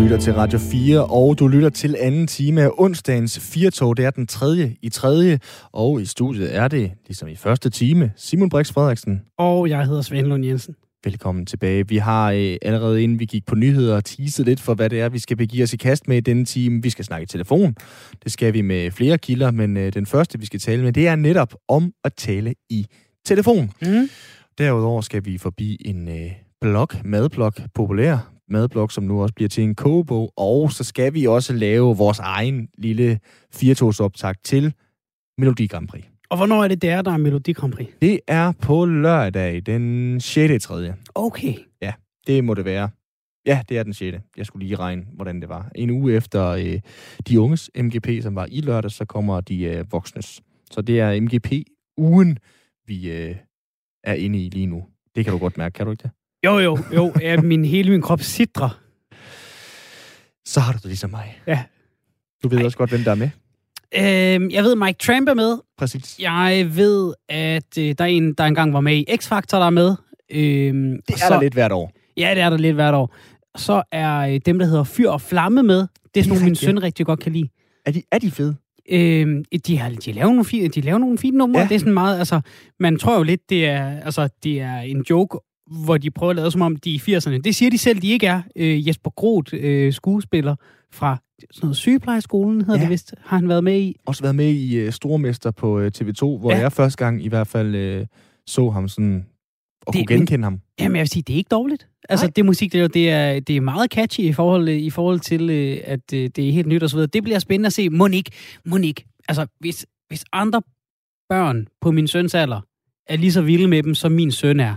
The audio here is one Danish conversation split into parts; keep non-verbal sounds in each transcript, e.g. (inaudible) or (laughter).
lytter til Radio 4, og du lytter til anden time af onsdagens Firtog. Det er den tredje i tredje, og i studiet er det, ligesom i første time, Simon Brix Frederiksen. Og jeg hedder Svend Lund Jensen. Velkommen tilbage. Vi har øh, allerede inden vi gik på nyheder teaset lidt for, hvad det er, vi skal begive os i kast med i denne time. Vi skal snakke i telefon. Det skal vi med flere kilder, men øh, den første, vi skal tale med, det er netop om at tale i telefon. Mm. Derudover skal vi forbi en øh, blog, madblog, populær madblog, som nu også bliver til en kogebog, og så skal vi også lave vores egen lille 4 til Melodi Grand Prix. Og hvornår er det der, der er Melodi Grand Prix? Det er på lørdag, den 6. 3. Okay. Det må det være. Ja, det er den 6. Jeg skulle lige regne, hvordan det var. En uge efter øh, de unges MGP, som var i lørdag, så kommer de øh, voksnes. Så det er MGP-ugen, vi øh, er inde i lige nu. Det kan du godt mærke, kan du ikke det? Jo, jo, jo. Ja, min, hele min krop sidder. Så har du det ligesom mig. Ja. Du ved Ej. også godt, hvem der er med. Øhm, jeg ved, Mike Tramp er med. Præcis. Jeg ved, at øh, der er en, der engang var med i X-Factor, der er med. Øhm, Det er så, der lidt hvert år. Ja, det er der lidt hvert år. Så er øh, dem, der hedder Fyr og Flamme med. Det er sådan nogle, min søn rigtig godt kan lide. Er de, er de fede? Øhm, de, har, de, laver nogle fine, de laver nogle fine numre. Ja. Det er sådan meget, altså, man tror jo lidt, det er, altså, det er en joke, hvor de prøver at lade som om, de er i 80'erne. Det siger de selv, de ikke er. Øh, Jesper Groth, øh, skuespiller fra sådan noget sygeplejeskolen, hedder Ja. det vist, har han været med i. Også været med i uh, Stormester på uh, TV2, hvor Ja. jeg første gang i hvert fald uh, så ham sådan, og Det- kunne genkende ham. Jamen, jeg vil sige, det er ikke dårligt. Altså, Nej. det musik, det er, jo- det er, det er meget catchy i forhold, i forhold til, øh, at øh, det er helt nyt og så videre. Det bliver spændende at se. Monik, Monik. Altså, hvis, hvis andre børn på min søns alder er lige så vilde med dem, som min søn er,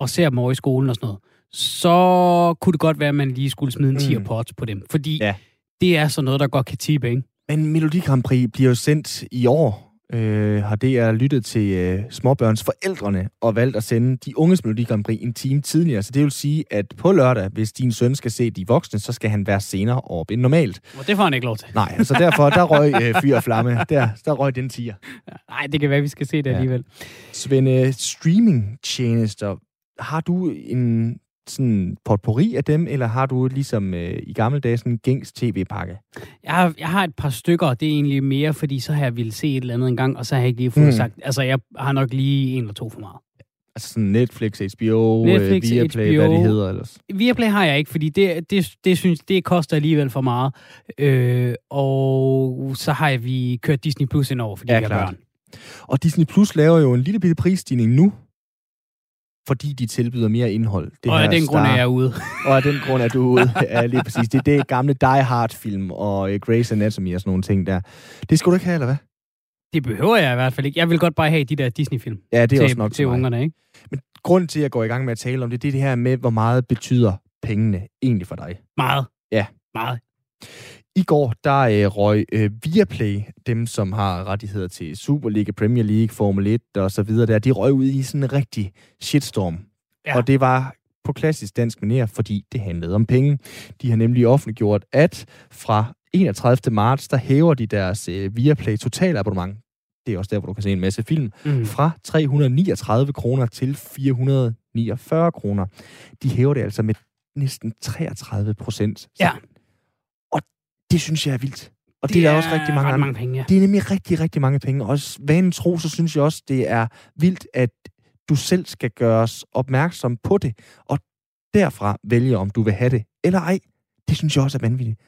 og ser dem over i skolen og sådan noget, så kunne det godt være, at man lige skulle smide en Mm. 10 pots på dem. Fordi Ja. det er sådan noget, der godt kan tippe, ikke? Men Melodi Grand Prix bliver jo sendt i år. Øh, har DR lyttet til øh, småbørns forældrene og valgt at sende de unges Melodi Grand Prix en time tidligere. Så det vil sige, at på lørdag, hvis din søn skal se de voksne, så skal han være senere op end normalt. Og det får han ikke lov til. Nej, altså derfor, der røg øh, fyr og flamme. Der, der røg den tiger. Nej, det kan være, vi skal se det Ja. alligevel. Svende, streamingtjenester, har du en sådan potpourri af dem, eller har du ligesom øh, i gamle dage sådan en gængs tv-pakke? Jeg har, jeg har et par stykker, og det er egentlig mere, fordi så har jeg ville se et eller andet en gang, og så har jeg ikke lige fået Mm. sagt... Altså, jeg har nok lige en eller to for meget. Altså sådan Netflix, HBO, Netflix, øh, Viaplay, HBO. hvad de hedder ellers. Viaplay har jeg ikke, fordi det, det, det synes det koster alligevel for meget. Øh, og så har jeg, vi kørt Disney Plus ind over, fordi Ja, vi har klart. børn. Og Disney Plus laver jo en lille bitte prisstigning nu, fordi de tilbyder mere indhold. Det og af den grund er jeg ude. (laughs) Og af den grund er du ude. Ja, lige præcis. Det er det gamle Die Hard-film og uh, Grey's Anatomy og sådan nogle ting der. Det skal du ikke have, eller hvad? Det behøver jeg i hvert fald ikke. Jeg vil godt bare have de der Disney-film Ja, det er til, også nok til mig. ungerne, ikke? Grunden til, at jeg går i gang med at tale om det, det er det her med, hvor meget betyder pengene egentlig for dig. Meget. Ja. Meget. I går, der øh, røg øh, Viaplay, dem som har rettigheder til Superliga, Premier League, Formel 1 og så videre der, de røg ud i sådan en rigtig shitstorm. Ja. Og det var på klassisk dansk manier, fordi det handlede om penge. De har nemlig offentliggjort, at fra 31. marts, der hæver de deres øh, Viaplay totalabonnement. Det er også der, hvor du kan se en masse film. Mm. Fra 339 kroner til 449 kroner. De hæver det altså med næsten 33 procent. Ja. Det synes jeg er vildt. Og det, det er der også rigtig mange mange penge, ja. Det er nemlig rigtig, rigtig mange penge. Og også vanen tro, så synes jeg også, det er vildt, at du selv skal gøres opmærksom på det. Og derfra vælge, om du vil have det eller ej. Det synes jeg også er vanvittigt.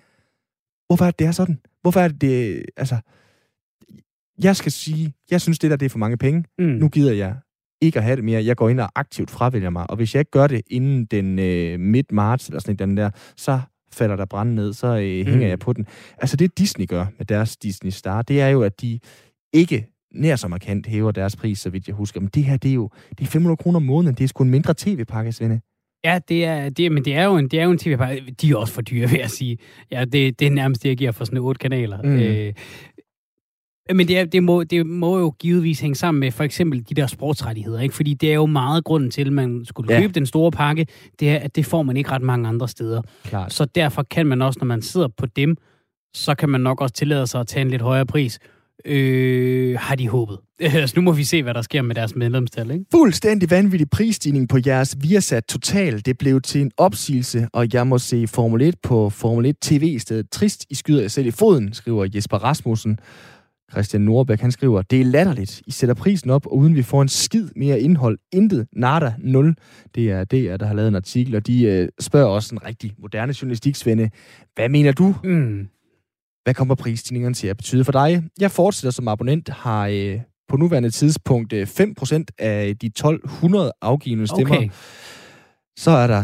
Hvorfor er det, det er sådan? Hvorfor er det, det altså... Jeg skal sige, jeg synes, det der det er for mange penge. Mm. Nu gider jeg ikke at have det mere. Jeg går ind og aktivt fravælger mig. Og hvis jeg ikke gør det inden den øh, midt marts, eller sådan andet der, så falder der brand ned, så øh, hænger Mm. jeg på den. Altså det Disney gør med deres Disney Star, det er jo, at de ikke nær så markant hæver deres pris, så vidt jeg husker. Men det her, det er jo det er 500 kroner om måneden. Det er sgu en mindre tv-pakke, Svende. Ja, det er, det, men det er jo en, det er jo en tv -pakke. De er også for dyre, vil jeg sige. Ja, det, det er nærmest det, jeg giver for sådan otte kanaler. Mm. Øh, men det, er, det, må, det må jo givetvis hænge sammen med for eksempel de der sportsrettigheder, ikke? Fordi det er jo meget grunden til, at man skulle Ja. købe den store pakke, det er, at det får man ikke ret mange andre steder. Klart. Så derfor kan man også, når man sidder på dem, så kan man nok også tillade sig at tage en lidt højere pris. øh, har de håbet. (laughs) så nu må vi se, hvad der sker med deres medlemstal, ikke? Fuldstændig vanvittig prisstigning på jeres Viasat Total. Det blev til en opsigelse, og jeg må se Formel 1 på Formel 1 TV i stedet. Trist, I skyder jer selv i foden, skriver Jesper Rasmussen. Christian Nordbæk, han skriver, det er latterligt. I sætter prisen op, og uden vi får en skid mere indhold. Intet, nada, nul. Det er det, der har lavet en artikel, og de øh, spørger også en rigtig moderne journalistiksvende. Hvad mener du? Mm. Hvad kommer prisstigningerne til at betyde for dig? Jeg fortsætter som abonnent, har øh, på nuværende tidspunkt øh, 5% af de 1200 afgivende stemmer. Okay. Så er der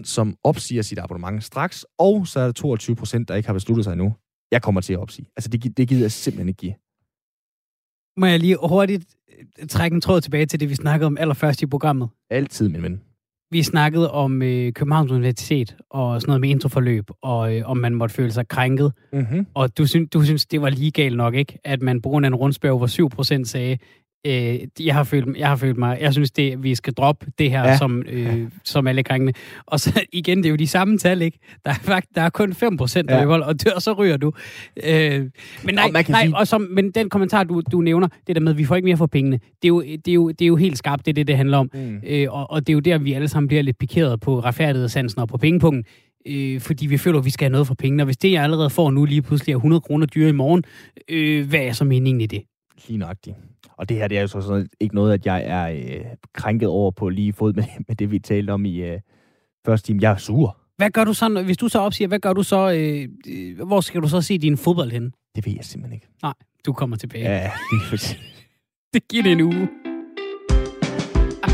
72% som opsiger sit abonnement straks, og så er der 22% der ikke har besluttet sig endnu jeg kommer til at opsige. Altså, det, det gider jeg simpelthen ikke give. Må jeg lige hurtigt øh, trække en tråd tilbage til det, vi snakkede om allerførst i programmet? Altid, min ven. Vi snakkede om øh, Københavns Universitet og sådan noget med introforløb, og øh, om man måtte føle sig krænket. Mm-hmm. Og du, synes, du synes, det var lige galt nok, ikke? At man på grund af en rundspørg, hvor 7% sagde, øh, jeg, har følt, jeg har følt mig, jeg synes, det, vi skal droppe det her, ja. som, øh, som alle krænkende. Og så (laughs) igen, det er jo de samme tal, ikke? Der er, faktisk, der er kun 5 procent, ja. og, og så ryger du. Øh, men nej, nej sige... og som, men den kommentar, du, du nævner, det der med, at vi får ikke mere for pengene, det er jo, det er jo, det er jo helt skarpt, det er det, det handler om. Mm. Øh, og, og det er jo der, vi alle sammen bliver lidt pikeret på retfærdighedssansen og på pengepunkten. Øh, fordi vi føler, at vi skal have noget for pengene. Og hvis det, jeg allerede får nu, lige pludselig er 100 kroner dyre i morgen, øh, hvad er så meningen i det? Lige nøjagtigt. Og det her, det er jo så sådan ikke noget, at jeg er øh, krænket over på lige fod med, med det, vi talte om i øh, første time. Jeg er sur. Hvad gør du så, hvis du så opsiger, hvad gør du så, øh, øh, hvor skal du så se din fodbold hen? Det ved jeg simpelthen ikke. Nej, du kommer tilbage. Ja, det, (laughs) det giver det en uge.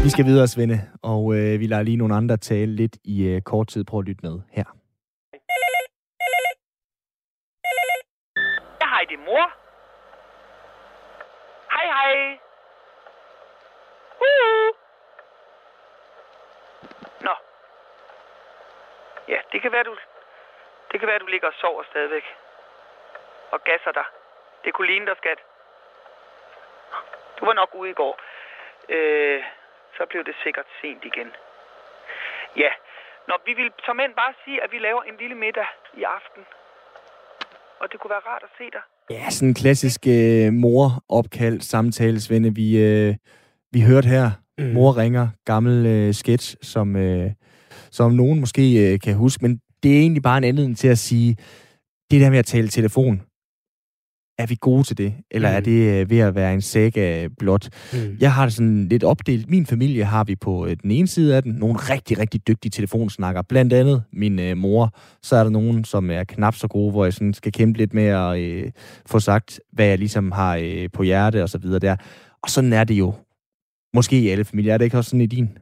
Vi skal videre, Svende, og øh, vi lader lige nogle andre tale lidt i øh, kort tid. Prøv at lytte med her. Ja, hej, det er mor. Hej, hej. Uh. Nå. Ja, det kan være, du... Det kan være, du ligger og sover stadigvæk. Og gasser dig. Det kunne ligne dig, skat. Du var nok ude i går. Øh, så blev det sikkert sent igen. Ja, Nå, vi vil som end bare sige, at vi laver en lille middag i aften. Og det kunne være rart at se dig. Ja, sådan en klassisk øh, mor-opkald samtalesvende, vi, øh, vi hørte her. Mm. Mor ringer, gammel øh, sketch, som, øh, som nogen måske øh, kan huske, men det er egentlig bare en anledning til at sige, det der med at tale telefon, er vi gode til det? Eller mm. er det øh, ved at være en saga blot? Mm. Jeg har det sådan lidt opdelt. Min familie har vi på øh, den ene side af den nogle rigtig, rigtig dygtige telefonsnakker. Blandt andet min øh, mor. Så er der nogen, som er knap så gode, hvor jeg sådan skal kæmpe lidt med at øh, få sagt, hvad jeg ligesom har øh, på hjerte og så videre der. Og sådan er det jo. Måske i alle familier. Er det ikke også sådan i din?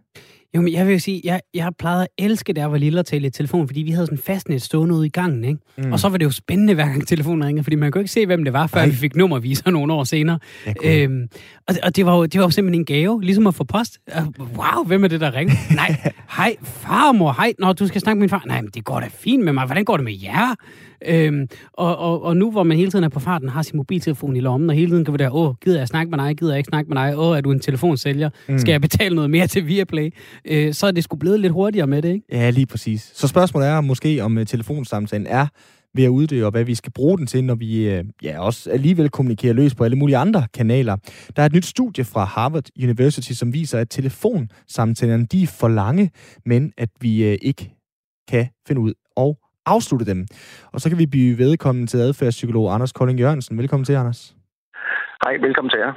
Jo, men jeg vil sige, jeg, jeg plejet at elske, da jeg var lille at tale i telefon, fordi vi havde sådan fastnet stående ude i gangen, ikke? Mm. Og så var det jo spændende, hver gang telefonen ringede, fordi man kunne ikke se, hvem det var, før Ej. vi fik nummerviser nogle år senere. Øhm, og og det, var jo, det var jo simpelthen en gave, ligesom at få post. Wow, hvem er det, der ringer? (laughs) Nej, hej, farmor, hej, når du skal snakke med min far. Nej, men det går da fint med mig. Hvordan går det med jer? Øhm, og, og, og nu, hvor man hele tiden er på farten, har sin mobiltelefon i lommen, og hele tiden kan vi der, åh, gider jeg snakke med dig, gider jeg ikke snakke med dig, åh, er du en telefonsælger, mm. skal jeg betale noget mere til Viaplay? Øh, så er det sgu blevet lidt hurtigere med det, ikke? Ja, lige præcis. Så spørgsmålet er måske, om uh, telefonsamtalen er ved at uddø, og hvad vi skal bruge den til, når vi uh, ja, også alligevel kommunikerer løs på alle mulige andre kanaler. Der er et nyt studie fra Harvard University, som viser, at telefonsamtalerne de er for lange, men at vi uh, ikke kan finde ud og afslutte dem. Og så kan vi blive vedkommende til adfærdspsykolog Anders Kolding Jørgensen. Velkommen til, Anders. Hej, velkommen til jer.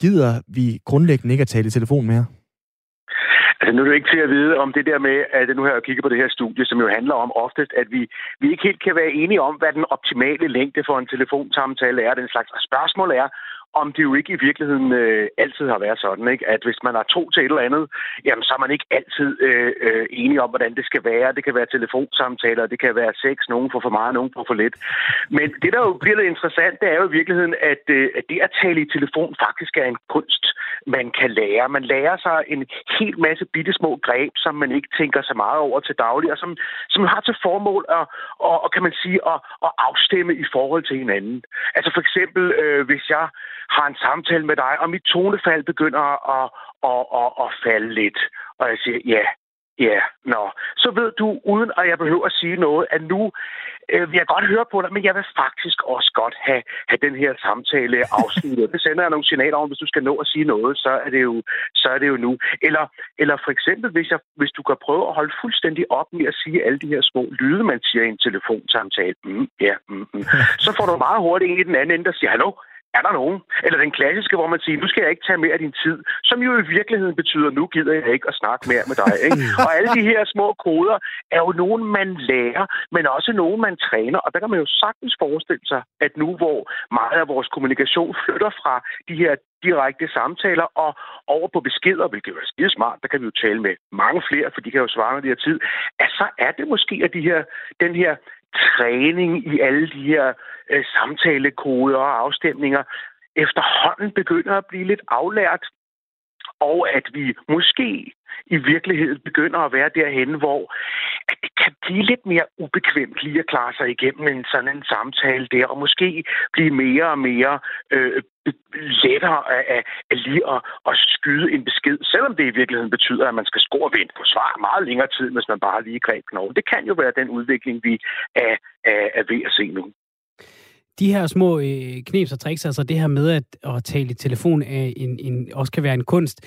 Gider vi grundlæggende ikke at tale i telefon mere? Altså, nu er det ikke til at vide om det der med, at nu har jeg kigget på det her studie, som jo handler om oftest, at vi, vi ikke helt kan være enige om, hvad den optimale længde for en telefonsamtale er. Den slags spørgsmål er, om det jo ikke i virkeligheden øh, altid har været sådan, ikke? at hvis man har to til et eller andet, jamen så er man ikke altid øh, øh, enige om, hvordan det skal være. Det kan være telefonsamtaler, det kan være sex, nogen får for meget, nogen får for lidt. Men det, der jo bliver lidt interessant, det er jo i virkeligheden, at, øh, at det at tale i telefon faktisk er en kunst, man kan lære. Man lærer sig en helt masse bitte små greb, som man ikke tænker så meget over til daglig, og som, som har til formål at, og, og kan man sige, at, at afstemme i forhold til hinanden. Altså for eksempel, øh, hvis jeg har en samtale med dig, og mit tonefald begynder at, at, at, at falde lidt. Og jeg siger, ja, Ja, nå. Så ved du, uden at jeg behøver at sige noget, at nu øh, vil jeg godt høre på dig, men jeg vil faktisk også godt have, have den her samtale (laughs) afsluttet. Det sender jeg nogle signaler om, hvis du skal nå at sige noget, så er det jo, så er det jo nu. Eller, eller for eksempel, hvis, jeg, hvis du kan prøve at holde fuldstændig op med at sige alle de her små lyde, man siger i en telefonsamtale. Mm, ja, mm, mm. (laughs) Så får du meget hurtigt en i den anden ende, der siger, hallo, er der nogen? Eller den klassiske, hvor man siger, nu skal jeg ikke tage mere af din tid, som jo i virkeligheden betyder, nu gider jeg ikke at snakke mere med dig. Ikke? (laughs) Og alle de her små koder er jo nogen, man lærer, men også nogen, man træner. Og der kan man jo sagtens forestille sig, at nu hvor meget af vores kommunikation flytter fra de her direkte samtaler og over på beskeder, hvilket jo er skide smart, der kan vi jo tale med mange flere, for de kan jo svare, når de har tid, at så er det måske, at de her, den her træning i alle de her øh, samtalekoder og afstemninger. Efterhånden begynder at blive lidt aflært, og at vi måske i virkeligheden begynder at være derhen, hvor at det kan blive lidt mere ubekvemt lige at klare sig igennem en sådan en samtale der, og måske blive mere og mere øh, lettere af, af, af lige at, at skyde en besked, selvom det i virkeligheden betyder, at man skal score og på svar meget længere tid, hvis man bare lige greb knoglen. Det kan jo være den udvikling, vi er, er, er ved at se nu. De her små øh, kneps og tricks, altså det her med at, at tale i telefon, er en, en, også kan være en kunst.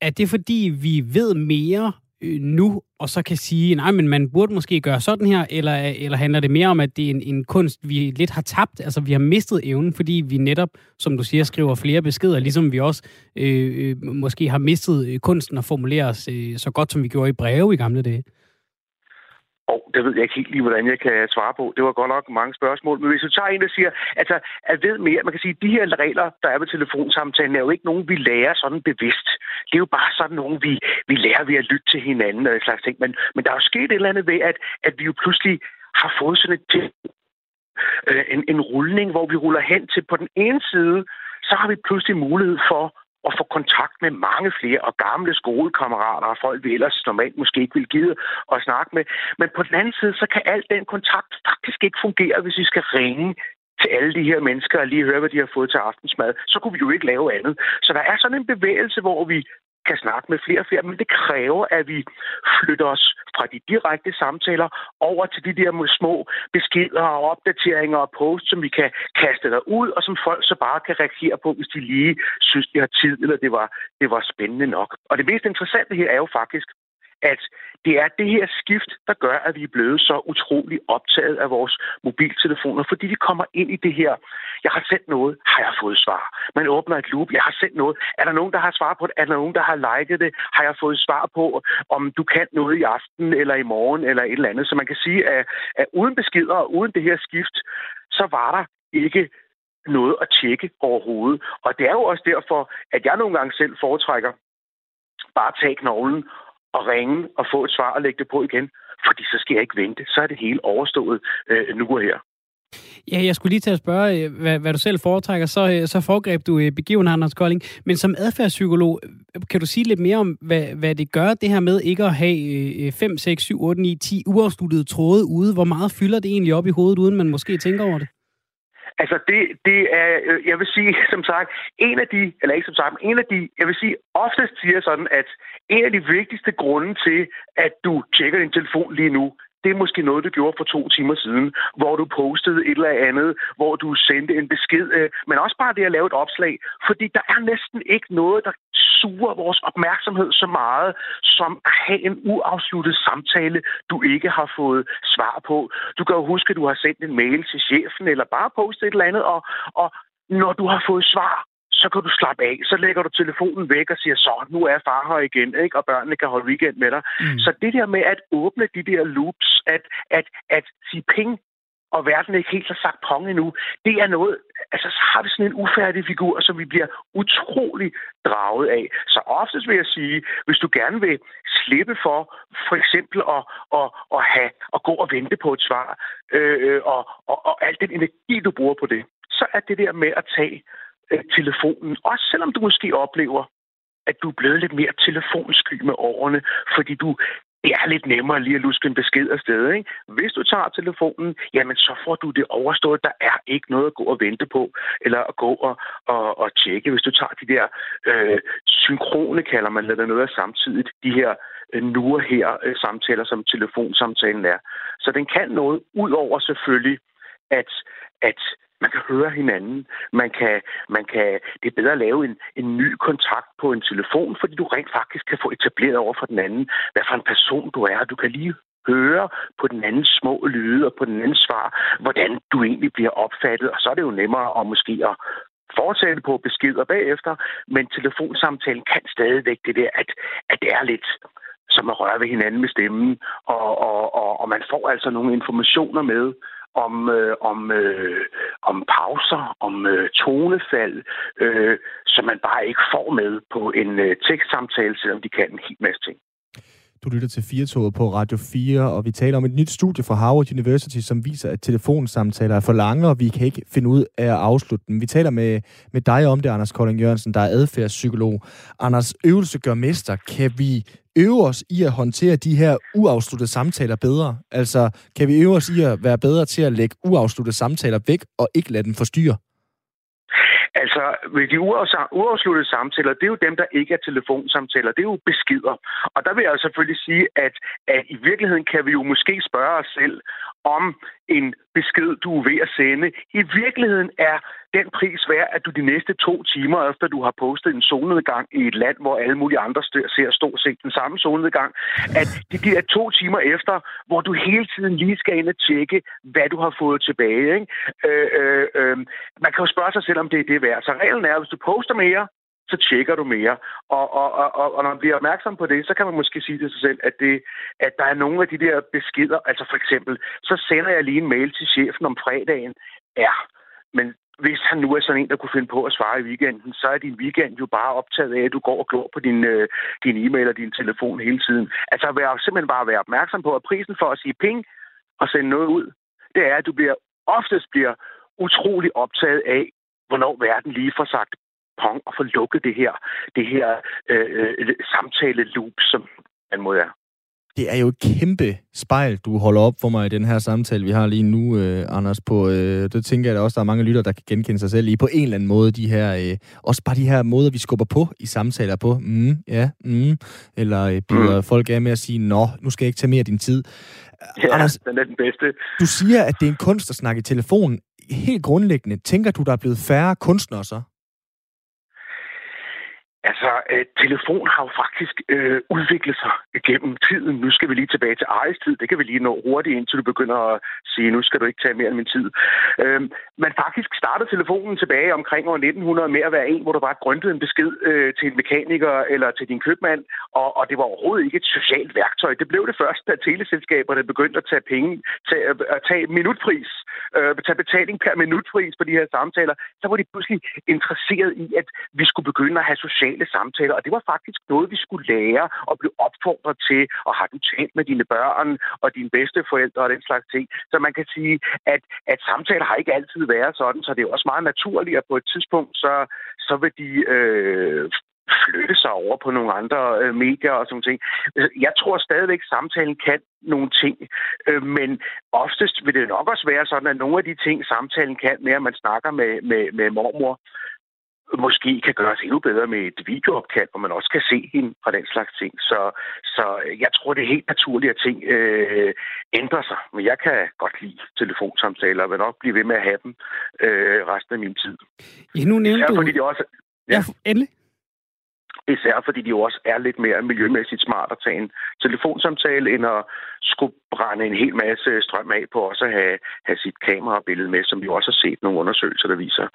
Er det fordi, vi ved mere øh, nu, og så kan sige, nej, men man burde måske gøre sådan her, eller, eller handler det mere om, at det er en, en kunst, vi lidt har tabt, altså vi har mistet evnen, fordi vi netop, som du siger, skriver flere beskeder, ligesom vi også øh, øh måske har mistet øh, kunsten at formulere os øh, så godt, som vi gjorde i breve i gamle dage? Og det ved jeg ikke helt lige, hvordan jeg kan svare på. Det var godt nok mange spørgsmål. Men hvis du tager en, der siger, altså, at ved mere, man kan sige, at de her regler, der er ved telefonsamtalen, er jo ikke nogen, vi lærer sådan bevidst. Det er jo bare sådan nogen, vi, vi lærer ved at lytte til hinanden og slags ting. Men, men der er jo sket et eller andet ved, at, at vi jo pludselig har fået sådan et øh, en, en rulning, hvor vi ruller hen til på den ene side, så har vi pludselig mulighed for at få kontakt med mange flere og gamle skolekammerater og folk, vi ellers normalt måske ikke vil give at snakke med. Men på den anden side, så kan al den kontakt faktisk ikke fungere, hvis vi skal ringe til alle de her mennesker og lige høre, hvad de har fået til aftensmad, så kunne vi jo ikke lave andet. Så der er sådan en bevægelse, hvor vi kan snakke med flere og flere, men det kræver, at vi flytter os fra de direkte samtaler over til de der små beskeder og opdateringer og posts, som vi kan kaste der ud, og som folk så bare kan reagere på, hvis de lige synes, de har tid, eller det var, det var spændende nok. Og det mest interessante her er jo faktisk, at det er det her skift, der gør, at vi er blevet så utrolig optaget af vores mobiltelefoner, fordi vi kommer ind i det her. Jeg har sendt noget, har jeg fået svar. Man åbner et loop, jeg har sendt noget. Er der nogen, der har svaret på det? Er der nogen, der har liket det? Har jeg fået svar på, om du kan noget i aften eller i morgen eller et eller andet? Så man kan sige, at, at uden beskeder og uden det her skift, så var der ikke noget at tjekke overhovedet. Og det er jo også derfor, at jeg nogle gange selv foretrækker bare at tage knoglen at ringe og få et svar og lægge det på igen. Fordi så skal jeg ikke vente. Så er det hele overstået øh, nu og her. Ja, jeg skulle lige til at spørge, øh, hvad, hvad du selv foretrækker. Så, øh, så foregreb du øh, begivenheden, Anders Kolding. Men som adfærdspsykolog, kan du sige lidt mere om, hvad, hvad det gør, det her med ikke at have 5, 6, 7, 8, 9, 10 uafsluttede tråde ude? Hvor meget fylder det egentlig op i hovedet, uden man måske tænker over det? Altså, det, det er, øh, jeg vil sige, (laughs) som sagt, en af de, eller ikke som sagt, en af de, jeg vil sige, oftest siger sådan, at en af de vigtigste grunde til, at du tjekker din telefon lige nu, det er måske noget, du gjorde for to timer siden, hvor du postede et eller andet, hvor du sendte en besked, øh, men også bare det at lave et opslag, fordi der er næsten ikke noget, der suger vores opmærksomhed så meget, som at have en uafsluttet samtale, du ikke har fået svar på. Du kan jo huske, at du har sendt en mail til chefen, eller bare postet et eller andet, og, og når du har fået svar, så kan du slappe af. Så lægger du telefonen væk og siger, så nu er far her igen, ikke? og børnene kan holde weekend med dig. Mm. Så det der med at åbne de der loops, at, at, at sige ping, og verden ikke helt har sagt pong endnu, det er noget, altså så har vi sådan en ufærdig figur, som vi bliver utrolig draget af. Så oftest vil jeg sige, hvis du gerne vil slippe for for eksempel at, at, at, have, at gå og vente på et svar, øh, og, og, og al den energi, du bruger på det, så er det der med at tage øh, telefonen. Også selvom du måske oplever, at du er blevet lidt mere telefonsky med årene, fordi du det er lidt nemmere lige at luske en besked afsted. Ikke? Hvis du tager telefonen, jamen så får du det overstået. Der er ikke noget at gå og vente på, eller at gå og, og, og tjekke. Hvis du tager de der øh, synkrone, kalder man det noget af samtidig, de her øh, nu og her øh, samtaler, som telefonsamtalen er. Så den kan noget, ud over selvfølgelig, at, at man kan høre hinanden. Man kan, man kan, det er bedre at lave en, en ny kontakt på en telefon, fordi du rent faktisk kan få etableret over for den anden, hvad for en person du er. Du kan lige høre på den andens små lyde og på den andens svar, hvordan du egentlig bliver opfattet. Og så er det jo nemmere at måske at fortsætte på beskeder bagefter, men telefonsamtalen kan stadigvæk det der, at, at det er lidt som at røre ved hinanden med stemmen, og, og, og, og man får altså nogle informationer med, om, øh, om, øh, om pauser, om øh, tonefald, øh, som man bare ikke får med på en øh, tekstsamtale, selvom de kan en hel masse ting. Du lytter til Firtoget på Radio 4, og vi taler om et nyt studie fra Harvard University, som viser, at telefonsamtaler er for lange, og vi kan ikke finde ud af at afslutte dem. Vi taler med, med dig om det, Anders Kolding Jørgensen, der er adfærdspsykolog. Anders, øvelse gør mester. Kan vi øve os i at håndtere de her uafsluttede samtaler bedre? Altså, kan vi øve os i at være bedre til at lægge uafsluttede samtaler væk og ikke lade dem forstyrre? Altså, ved de uafsluttede samtaler, det er jo dem, der ikke er telefonsamtaler, det er jo beskeder. Og der vil jeg selvfølgelig sige, at, at i virkeligheden kan vi jo måske spørge os selv, om en besked, du er ved at sende, i virkeligheden er den pris værd, at du de næste to timer efter du har postet en solnedgang i et land, hvor alle mulige andre ser stort set den samme solnedgang, at de der to timer efter, hvor du hele tiden lige skal ind og tjekke, hvad du har fået tilbage. Ikke? Øh, øh, øh, man kan jo spørge sig selv, om det er det værd. Så reglen er, at hvis du poster mere, så tjekker du mere. Og, og, og, og når man bliver opmærksom på det, så kan man måske sige til sig selv, at, det, at der er nogle af de der beskeder, altså for eksempel, så sender jeg lige en mail til chefen om fredagen. Ja, men hvis han nu er sådan en, der kunne finde på at svare i weekenden, så er din weekend jo bare optaget af, at du går og glor på din, øh, din e-mail og din telefon hele tiden. Altså vær, simpelthen bare være opmærksom på, at prisen for at sige ping og sende noget ud, det er, at du bliver, oftest bliver utrolig optaget af, hvornår verden lige får sagt pong og få lukket det her, det her øh, øh, samtale-loop, som man må er. Det er jo et kæmpe spejl, du holder op for mig i den her samtale, vi har lige nu, øh, Anders. På, øh, det tænker jeg at også, der er mange lytter, der kan genkende sig selv i på en eller anden måde. De her, øh, også bare de her måder, vi skubber på i samtaler på. Mm, ja, mm. Eller øh, bliver mm. folk af med at sige, nå, nu skal jeg ikke tage mere af din tid. Ja, Anders, den er den bedste. Du siger, at det er en kunst at snakke i telefon. Helt grundlæggende, tænker du, der er blevet færre kunstnere så? Altså, øh, telefon har jo faktisk øh, udviklet sig gennem tiden. Nu skal vi lige tilbage til Aries tid. Det kan vi lige nå hurtigt, indtil du begynder at sige, nu skal du ikke tage mere af min tid. Øh, man faktisk startede telefonen tilbage omkring år 1900 med at være en, hvor du bare grøntede en besked øh, til en mekaniker eller til din købmand, og, og det var overhovedet ikke et socialt værktøj. Det blev det først, da teleselskaberne begyndte at tage penge, tage, at tage minutpris, øh, tage betaling per minutpris på de her samtaler. Så var de pludselig interesseret i, at vi skulle begynde at have social sociale samtaler, og det var faktisk noget, vi skulle lære og blive opfordret til, og har du talt med dine børn og dine bedsteforældre og den slags ting. Så man kan sige, at, at samtaler har ikke altid været sådan, så det er også meget naturligt, at på et tidspunkt, så, så vil de øh, flytte sig over på nogle andre øh, medier og sådan ting. Jeg tror stadigvæk, at samtalen kan nogle ting, øh, men oftest vil det nok også være sådan, at nogle af de ting, samtalen kan, med at man snakker med, med, med mormor, måske kan gøres endnu bedre med et videoopkald, hvor man også kan se hende og den slags ting. Så, så jeg tror, det er helt naturligt, at ting øh, ændrer sig. Men jeg kan godt lide telefonsamtaler og vil nok blive ved med at have dem øh, resten af min tid. Ja, nu nævnte du... Fordi de også, ja, ja endelig. Især fordi de jo også er lidt mere miljømæssigt smart at tage en telefonsamtale, end at skulle brænde en hel masse strøm af på også at have, have sit kamerabillede med, som vi også har set nogle undersøgelser, der viser,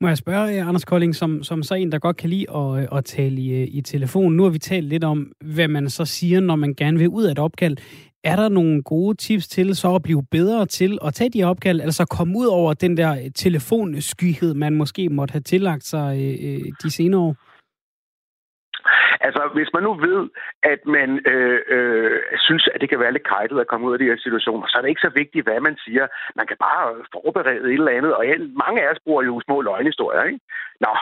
må jeg spørge, eh, Anders Kolding, som, som så en, der godt kan lide at, øh, at tale i, øh, i telefon. Nu har vi talt lidt om, hvad man så siger, når man gerne vil ud af et opkald. Er der nogle gode tips til så at blive bedre til at tage de opkald, altså komme ud over den der øh, telefonskyhed, man måske måtte have tillagt sig øh, de senere år? Altså, hvis man nu ved, at man øh, øh, synes, at det kan være lidt kajtet at komme ud af de her situationer, så er det ikke så vigtigt, hvad man siger. Man kan bare forberede et eller andet, og mange af os bruger jo små løgnhistorier, ikke? Nå,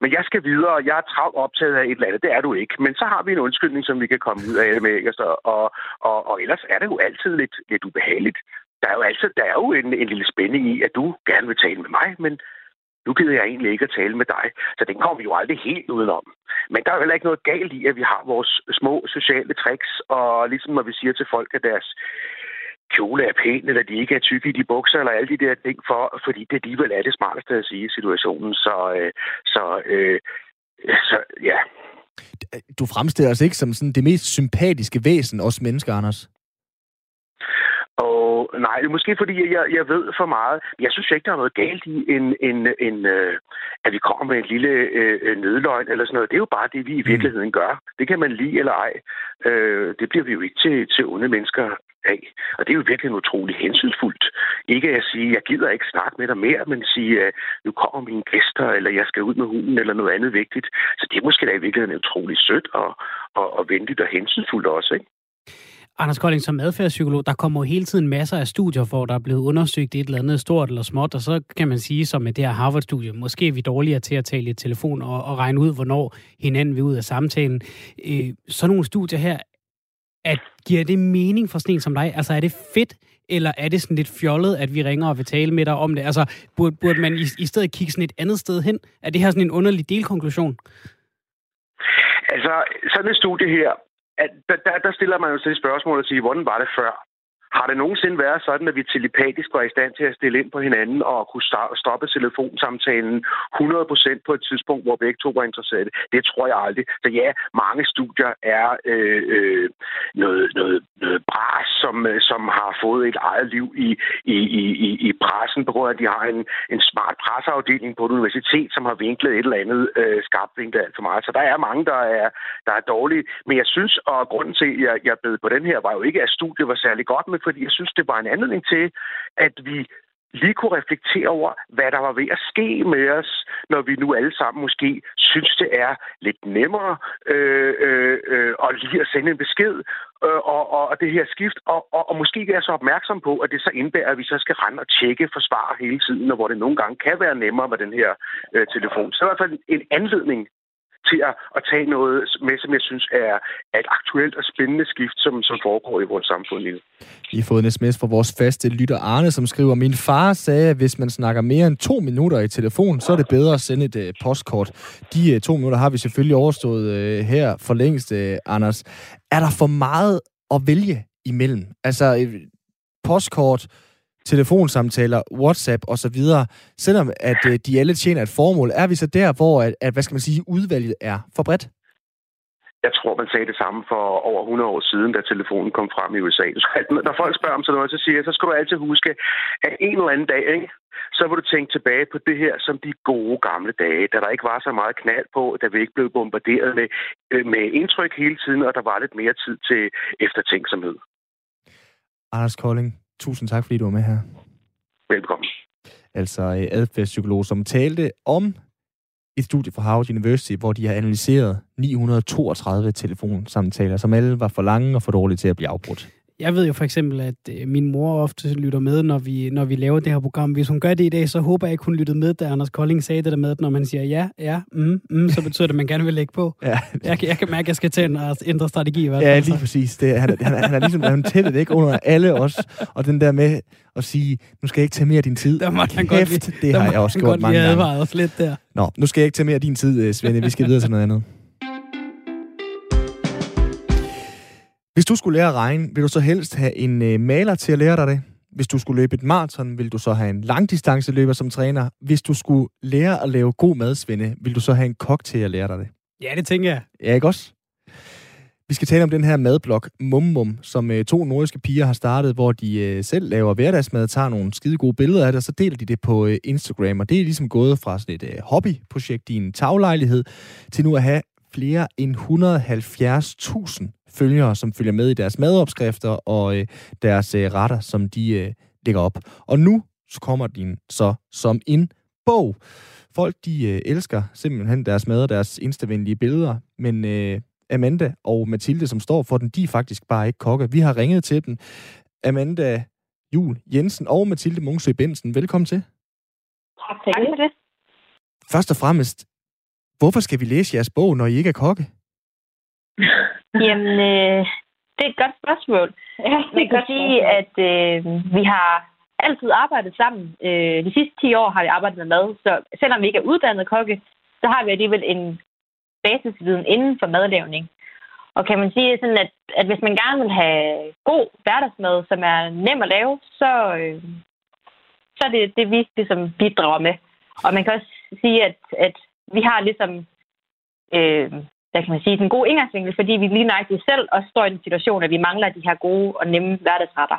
men jeg skal videre, og jeg er travlt optaget af et eller andet. Det er du ikke. Men så har vi en undskyldning, som vi kan komme ud af med. Ikke? Og, og, og, og ellers er det jo altid lidt, lidt ubehageligt. Der er jo altid der er jo en, en lille spænding i, at du gerne vil tale med mig, men nu gider jeg egentlig ikke at tale med dig. Så den kommer vi jo aldrig helt udenom. Men der er jo heller ikke noget galt i, at vi har vores små sociale tricks, og ligesom når vi siger til folk, at deres kjole er pæn, eller de ikke er tykke i de bukser, eller alle de der ting, for, fordi det alligevel er det smarteste at sige i situationen. Så, øh, så, øh, så ja. Du fremstiller os ikke som sådan det mest sympatiske væsen, os mennesker, Anders. Nej, det er måske fordi, jeg, jeg ved for meget. Jeg synes ikke, der er noget galt i, en, en, en, øh, at vi kommer med en lille øh, nødløgn eller sådan noget. Det er jo bare det, vi i mm. virkeligheden gør. Det kan man lide eller ej. Øh, det bliver vi jo ikke til, til onde mennesker af. Og det er jo virkelig utrolig hensynsfuldt. Ikke at sige, jeg gider ikke snakke med dig mere, men sige, at nu kommer mine gæster, eller jeg skal ud med hunden, eller noget andet vigtigt. Så det er måske da i virkeligheden utrolig sødt og, og, og venligt og hensynsfuldt også, ikke? Anders Kolding, som adfærdspsykolog, der kommer jo hele tiden masser af studier, hvor der er blevet undersøgt et eller andet stort eller småt, og så kan man sige, som med det her Harvard-studie, måske er vi dårligere til at tale i telefon og, og regne ud, hvornår hinanden vil ud af samtalen. Øh, så nogle studier her, at giver det mening for sådan en som dig? Altså er det fedt, eller er det sådan lidt fjollet, at vi ringer og vil tale med dig om det? Altså burde, burde man i, i stedet kigge sådan et andet sted hen? Er det her sådan en underlig delkonklusion? Altså, sådan et studie her, at der, der, der stiller man jo til spørgsmål og siger, hvordan var det før? Har det nogensinde været sådan, at vi telepatisk var i stand til at stille ind på hinanden og kunne stoppe telefonsamtalen 100% på et tidspunkt, hvor begge to var interesserede? Det tror jeg aldrig. Så ja, mange studier er øh, øh, noget, noget, noget bras, som, øh, som har fået et eget liv i, i, i, i pressen, på grund af, at de har en, en smart presseafdeling på et universitet, som har vinklet et eller andet øh, skarpt vinklet alt for meget. Så der er mange, der er, der er dårlige. Men jeg synes, og grunden til, at jeg, jeg bed på den her, var jo ikke, at studiet var særlig godt, men fordi jeg synes, det var en anledning til, at vi lige kunne reflektere over, hvad der var ved at ske med os, når vi nu alle sammen måske synes, det er lidt nemmere øh, øh, øh, at lige at sende en besked øh, og, og det her skift, og, og, og måske ikke er så opmærksom på, at det så indebærer, at vi så skal rende og tjekke forsvar hele tiden, og hvor det nogle gange kan være nemmere med den her øh, telefon. Så er i hvert fald en anledning til at, at tage noget med, som jeg synes er, er et aktuelt og spændende skift, som, som foregår i vores samfund lige nu. Vi har fået en sms fra vores faste lytter Arne, som skriver, min far sagde, at hvis man snakker mere end to minutter i telefon, så er det bedre at sende et uh, postkort. De uh, to minutter har vi selvfølgelig overstået uh, her for længst, uh, Anders. Er der for meget at vælge imellem? Altså, postkort, telefonsamtaler, WhatsApp osv., selvom at øh, de alle tjener et formål, er vi så der, hvor at, at, hvad skal man sige, udvalget er for bredt? Jeg tror, man sagde det samme for over 100 år siden, da telefonen kom frem i USA. Når folk spørger om sådan noget, så siger jeg, så skal du altid huske, at en eller anden dag, ikke, så vil du tænke tilbage på det her som de gode gamle dage, da der ikke var så meget knald på, da vi ikke blev bombarderet med, øh, med indtryk hele tiden, og der var lidt mere tid til eftertænksomhed. Anders Kolding, Tusind tak, fordi du var med her. Velkommen. Altså øh, adfærdspsykolog, som talte om et studie fra Harvard University, hvor de har analyseret 932 telefonsamtaler, som alle var for lange og for dårlige til at blive afbrudt. Jeg ved jo for eksempel, at øh, min mor ofte lytter med, når vi, når vi laver det her program. Hvis hun gør det i dag, så håber jeg ikke, hun lyttede med, da Anders Kolding sagde det der med, at når man siger ja, ja, mm, mm, så betyder det, at man gerne vil lægge på. Ja. Jeg, jeg kan mærke, at jeg skal til at ændre strategi. Hvad ja, lige præcis. Det, han, han, han er ligesom han tættet ikke under alle os. Og den der med at sige, nu skal jeg ikke tage mere af din tid. Der må han godt det har jeg også gjort mange gange. Jeg lidt der. Nå, nu skal jeg ikke tage mere af din tid, øh, Svende. Vi skal videre til noget andet. Hvis du skulle lære at regne, vil du så helst have en øh, maler til at lære dig det? Hvis du skulle løbe et maraton, vil du så have en langdistanceløber som træner? Hvis du skulle lære at lave god mad, Svende, vil du så have en kok til at lære dig det? Ja, det tænker jeg. Ja, ikke også? Vi skal tale om den her madblog, Mum Mum, som øh, to nordiske piger har startet, hvor de øh, selv laver hverdagsmad, tager nogle skide gode billeder af det, og så deler de det på øh, Instagram. Og det er ligesom gået fra sådan et øh, hobbyprojekt i en taglejlighed, til nu at have flere end 170.000 følgere, som følger med i deres madopskrifter og øh, deres øh, retter, som de øh, lægger op. Og nu så kommer de så som en bog. Folk, de øh, elsker simpelthen deres mad og deres instavenlige billeder, men øh, Amanda og Mathilde, som står for den, de er faktisk bare ikke kokke. Vi har ringet til den. Amanda Jul Jensen og Mathilde Mungsø Bensen, velkommen til. Tak for det. Først og fremmest, Hvorfor skal vi læse jeres bog, når I ikke er kokke? (laughs) Jamen, øh, det er et godt spørgsmål. Ja, Man kan sige, at øh, vi har altid arbejdet sammen. Øh, de sidste 10 år har vi arbejdet med mad, så selvom vi ikke er uddannet kokke, så har vi alligevel en basisviden inden for madlavning. Og kan man sige sådan, at, at hvis man gerne vil have god hverdagsmad, som er nem at lave, så, øh, så er det det, vi ligesom bidrager med. Og man kan også sige, at, at vi har ligesom, øh, hvad kan man sige, den gode indgangsvinkel, fordi vi lige nøjagtigt selv også står i en situation, at vi mangler de her gode og nemme hverdagsretter.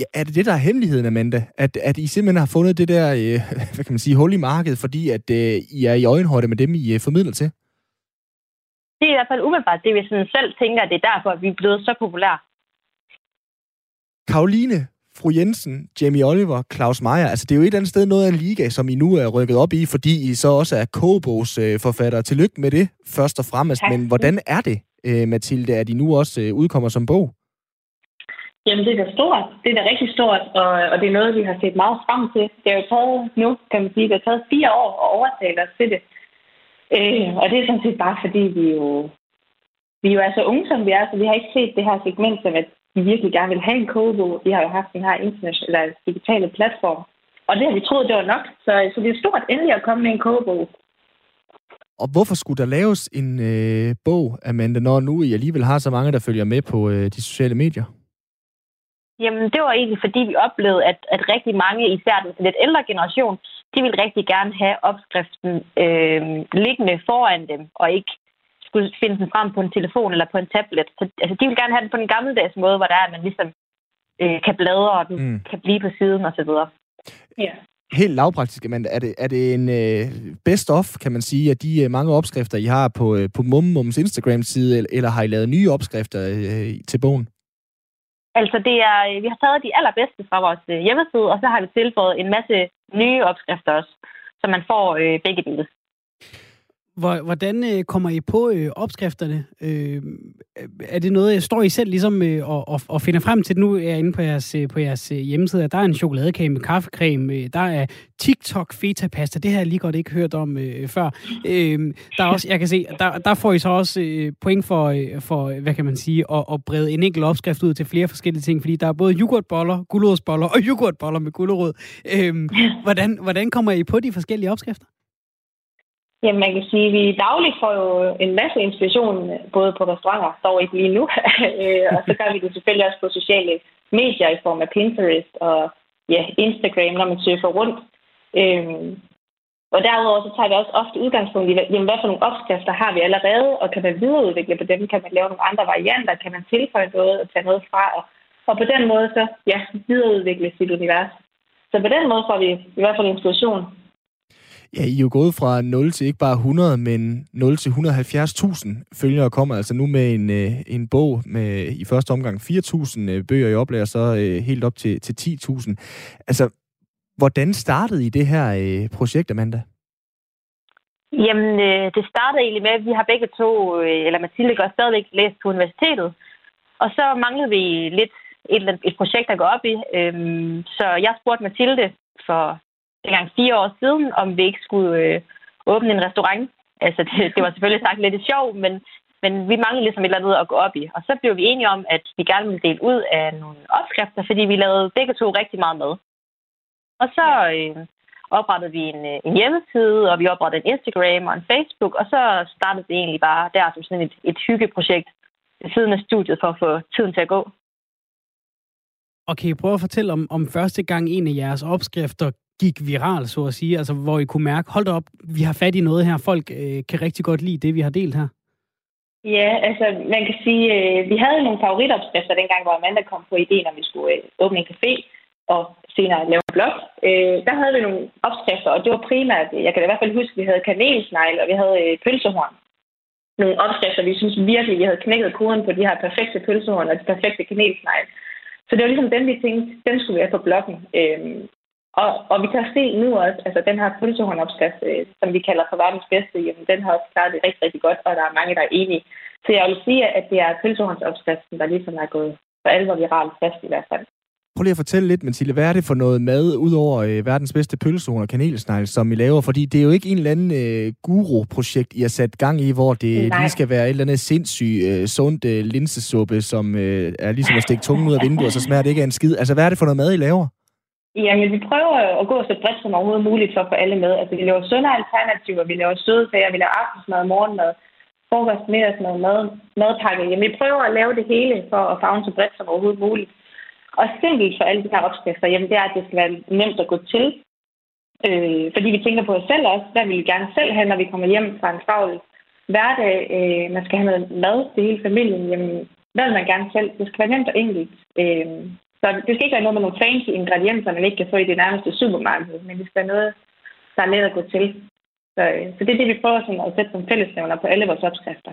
Ja, er det det, der er hemmeligheden, Amanda? At, at I simpelthen har fundet det der, øh, hvad kan man sige, hul i markedet, fordi at øh, I er i øjenhøjde med dem, I øh, formidler til? Det er i hvert fald umiddelbart det, vi sådan selv tænker, at det er derfor, at vi er blevet så populære. Karoline, fru Jensen, Jamie Oliver, Claus Meier, altså det er jo et eller andet sted noget af en liga, som I nu er rykket op i, fordi I så også er kogebogs øh, forfatter. Tillykke med det, først og fremmest. Tak. Men hvordan er det, øh, Mathilde, at I nu også øh, udkommer som bog? Jamen, det er da stort. Det er da rigtig stort, og, og det er noget, vi har set meget frem til. Det har jo taget nu, kan man sige, det har taget fire år at overtale os til det. Øh, og det er sådan set bare, fordi vi jo, vi jo er så unge, som vi er, så vi har ikke set det her segment som et vi virkelig gerne vil have en kogebog. Vi har jo haft den her internationale eller digitale platform. Og det har vi troet, det var nok. Så, så det er stort endelig at komme med en kogebog. Og hvorfor skulle der laves en øh, bog, Amanda, når nu I alligevel har så mange, der følger med på øh, de sociale medier? Jamen, det var egentlig, fordi vi oplevede, at, at rigtig mange, især den lidt ældre generation, de ville rigtig gerne have opskriften øh, liggende foran dem, og ikke skulle finde den frem på en telefon eller på en tablet. Så altså, de vil gerne have den på den gammeldags måde, hvor der er, at man ligesom øh, kan bladre, og den mm. kan blive på siden osv. Ja. Helt lavpraktisk, men er det, er det en øh, best-of, kan man sige, af de øh, mange opskrifter, I har på, øh, på Mummums Instagram-side, eller, eller har I lavet nye opskrifter øh, til bogen? Altså, det er, øh, vi har taget de allerbedste fra vores øh, hjemmeside, og så har vi tilføjet en masse nye opskrifter også, så man får øh, begge dele. Hvordan øh, kommer I på øh, opskrifterne? Øh, er det noget, jeg står I selv ligesom øh, og, og, og finder frem til? Nu er jeg inde på jeres, øh, på jeres øh, hjemmeside. Der er en chokoladekage med kaffecreme. Øh, der er TikTok feta pasta. Det har jeg lige godt ikke hørt om øh, før. Øh, der er også, jeg kan se, der, der får I så også øh, point for, øh, for, hvad kan man sige, at, at brede en enkelt opskrift ud til flere forskellige ting, fordi der er både yoghurtboller, gulerodsboller og yoghurtboller med gulerod. Øh, hvordan, hvordan kommer I på de forskellige opskrifter? Jamen, man kan sige, at vi dagligt får jo en masse inspiration, både på restauranter, dog ikke lige nu, (laughs) øh, og så gør vi det selvfølgelig også på sociale medier i form af Pinterest og ja, Instagram, når man surfer rundt. Øhm, og derudover så tager vi også ofte udgangspunkt i, jamen, hvad for nogle opskrifter har vi allerede, og kan man videreudvikle på dem? Kan man lave nogle andre varianter? Kan man tilføje noget og tage noget fra? Og, og på den måde så ja, videreudvikle sit univers. Så på den måde får vi i hvert fald inspiration Ja, I er jo gået fra 0 til ikke bare 100, men 0 til 170.000 følgere kommer altså nu med en, øh, en bog med i første omgang 4.000 øh, bøger i oplag, og så øh, helt op til, til 10.000. Altså, hvordan startede I det her øh, projekt, Amanda? Jamen, øh, det startede egentlig med, at vi har begge to, øh, eller Mathilde gør stadigvæk læst på universitetet. Og så manglede vi lidt et, et projekt at gå op i. Øhm, så jeg spurgte Mathilde for dengang fire år siden, om vi ikke skulle øh, åbne en restaurant. Altså, det, det var selvfølgelig sagt lidt sjov, men, men vi manglede ligesom et eller andet at gå op i. Og så blev vi enige om, at vi gerne ville dele ud af nogle opskrifter, fordi vi lavede begge to rigtig meget mad. Og så øh, oprettede vi en, øh, en hjemmeside, og vi oprettede en Instagram og en Facebook, og så startede det egentlig bare der som sådan et, et hyggeprojekt ved siden af studiet for at få tiden til at gå. Og kan I prøve at fortælle om, om første gang en af jeres opskrifter gik viral, så at sige? Altså, hvor I kunne mærke, hold da op, vi har fat i noget her. Folk øh, kan rigtig godt lide det, vi har delt her. Ja, altså man kan sige, øh, vi havde nogle favoritopskrifter dengang, hvor Amanda kom på ideen, om vi skulle øh, åbne en café og senere lave en blog. Øh, der havde vi nogle opskrifter, og det var primært, jeg kan i hvert fald huske, at vi havde kanelsnegl, og vi havde øh, pølsehorn. Nogle opskrifter, vi synes virkelig, vi havde knækket koden på de her perfekte pølsehorn og de perfekte kanelsnegl. Så det var ligesom dem, vi tænkte, den skulle vi have på bloggen. Øh, og, og vi kan se nu også, altså den her pølsehåndopskrift, øh, som vi kalder for verdens bedste, jamen, den har også klaret det rigtig, rigtig godt, og der er mange, der er enige. Så jeg vil sige, at det er pølsehåndsopskriften, der ligesom er gået for alvor viralt fast i hvert fald. Prøv lige at fortælle lidt, Mathilde, hvad er det for noget mad, udover øh, verdens bedste pølsehorn og kanelsnegl, som I laver? Fordi det er jo ikke en eller anden øh, guru-projekt, I har sat gang i, hvor det Nej. lige skal være et eller andet sindssygt øh, sundt øh, linsesuppe, som øh, er ligesom at stikke tungen ud af vinduet, og så smager det ikke af en skid. Altså, hvad er det for noget mad, I laver? Jamen, vi prøver at gå så bredt som overhovedet muligt for at få alle med. Altså, vi laver sunde alternativer, vi laver sødsager, vi laver aftensmad, morgenmad, frokost, middagsmad, mad, madpakke. Jamen, vi prøver at lave det hele for at fagne så bredt som overhovedet muligt. Og simpelt for alle de her opskrifter, jamen, det er, at det skal være nemt at gå til. Øh, fordi vi tænker på os selv også. Der vil vi gerne selv have, når vi kommer hjem fra en travl hverdag. Øh, man skal have noget mad til hele familien. Jamen, hvad vil man gerne selv? Det skal være nemt og enkelt. Øh, så det skal ikke være noget med nogle fancy ingredienser, man ikke kan få i det nærmeste supermarked, men det skal være noget, der er let at gå til. Så, øh, så det er det, vi prøver sådan at sætte som fællesnævner på alle vores opskrifter.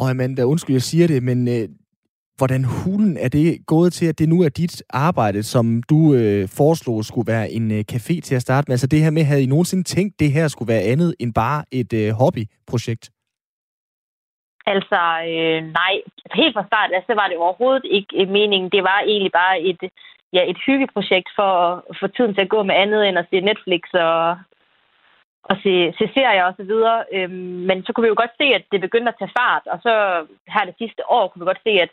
Og Amanda, undskyld, jeg siger det, men øh, hvordan hulen er det gået til, at det nu er dit arbejde, som du øh, foreslog skulle være en øh, café til at starte med? Altså det her med, havde I nogensinde tænkt, det her skulle være andet end bare et øh, hobbyprojekt? Altså, øh, nej. Helt fra start af, så var det overhovedet ikke øh, meningen. Det var egentlig bare et, ja, et hyggeprojekt for at få tiden til at gå med andet end at se Netflix og, og se, se serier og så videre. Øhm, men så kunne vi jo godt se, at det begyndte at tage fart. Og så her det sidste år kunne vi godt se, at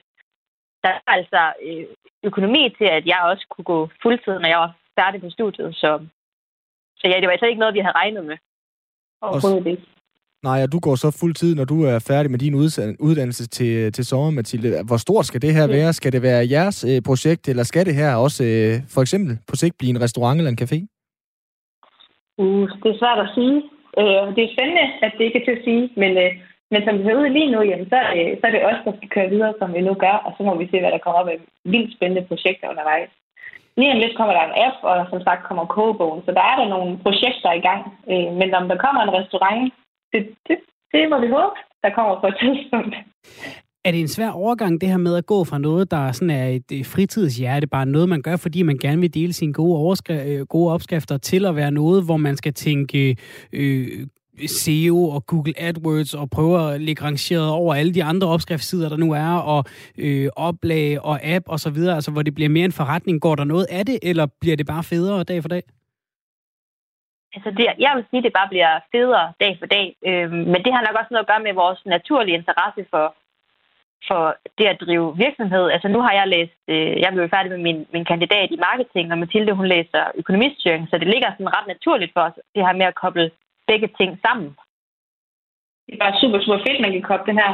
der er altså øh, økonomi til, at jeg også kunne gå fuldtid, når jeg var færdig på studiet. Så, så ja, det var altså ikke noget, vi havde regnet med. Overhovedet ikke. Nej, og du går så fuld tid, når du er færdig med din uddannelse til, til sommer, Mathilde. Hvor stort skal det her Ja. være? Skal det være jeres øh, projekt, eller skal det her også øh, for eksempel på sigt blive en restaurant eller en café? Uh, det er svært at sige. Øh, det er spændende, at det ikke er til at sige, men, øh, men som vi ser ud lige nu, jamen, så, er det, så er det os, der skal køre videre, som vi nu gør, og så må vi se, hvad der kommer op af vildt spændende projekter undervejs. Lige om lidt kommer der en app, og som sagt kommer kogebogen, så der er der nogle projekter i gang. Øh, men om der kommer en restaurant, det, det, det må vi håbe, der kommer på et tidspunkt. Er det en svær overgang, det her med at gå fra noget, der sådan er et fritidshjerte, bare noget, man gør, fordi man gerne vil dele sine gode, overskri- øh, gode opskrifter, til at være noget, hvor man skal tænke øh, SEO og Google AdWords og prøve at ligge rangeret over alle de andre opskriftssider, der nu er, og øh, oplag og app og så videre, altså hvor det bliver mere en forretning. Går der noget af det, eller bliver det bare federe dag for dag? Altså det, jeg vil sige, at det bare bliver federe dag for dag. Øh, men det har nok også noget at gøre med vores naturlige interesse for, for det at drive virksomhed. Altså nu har jeg læst, øh, jeg blev færdig med min, min kandidat i marketing, og Mathilde hun læser økonomistyring, så det ligger sådan ret naturligt for os, det her med at koble begge ting sammen. Det er bare super, super fedt, man kan koble den her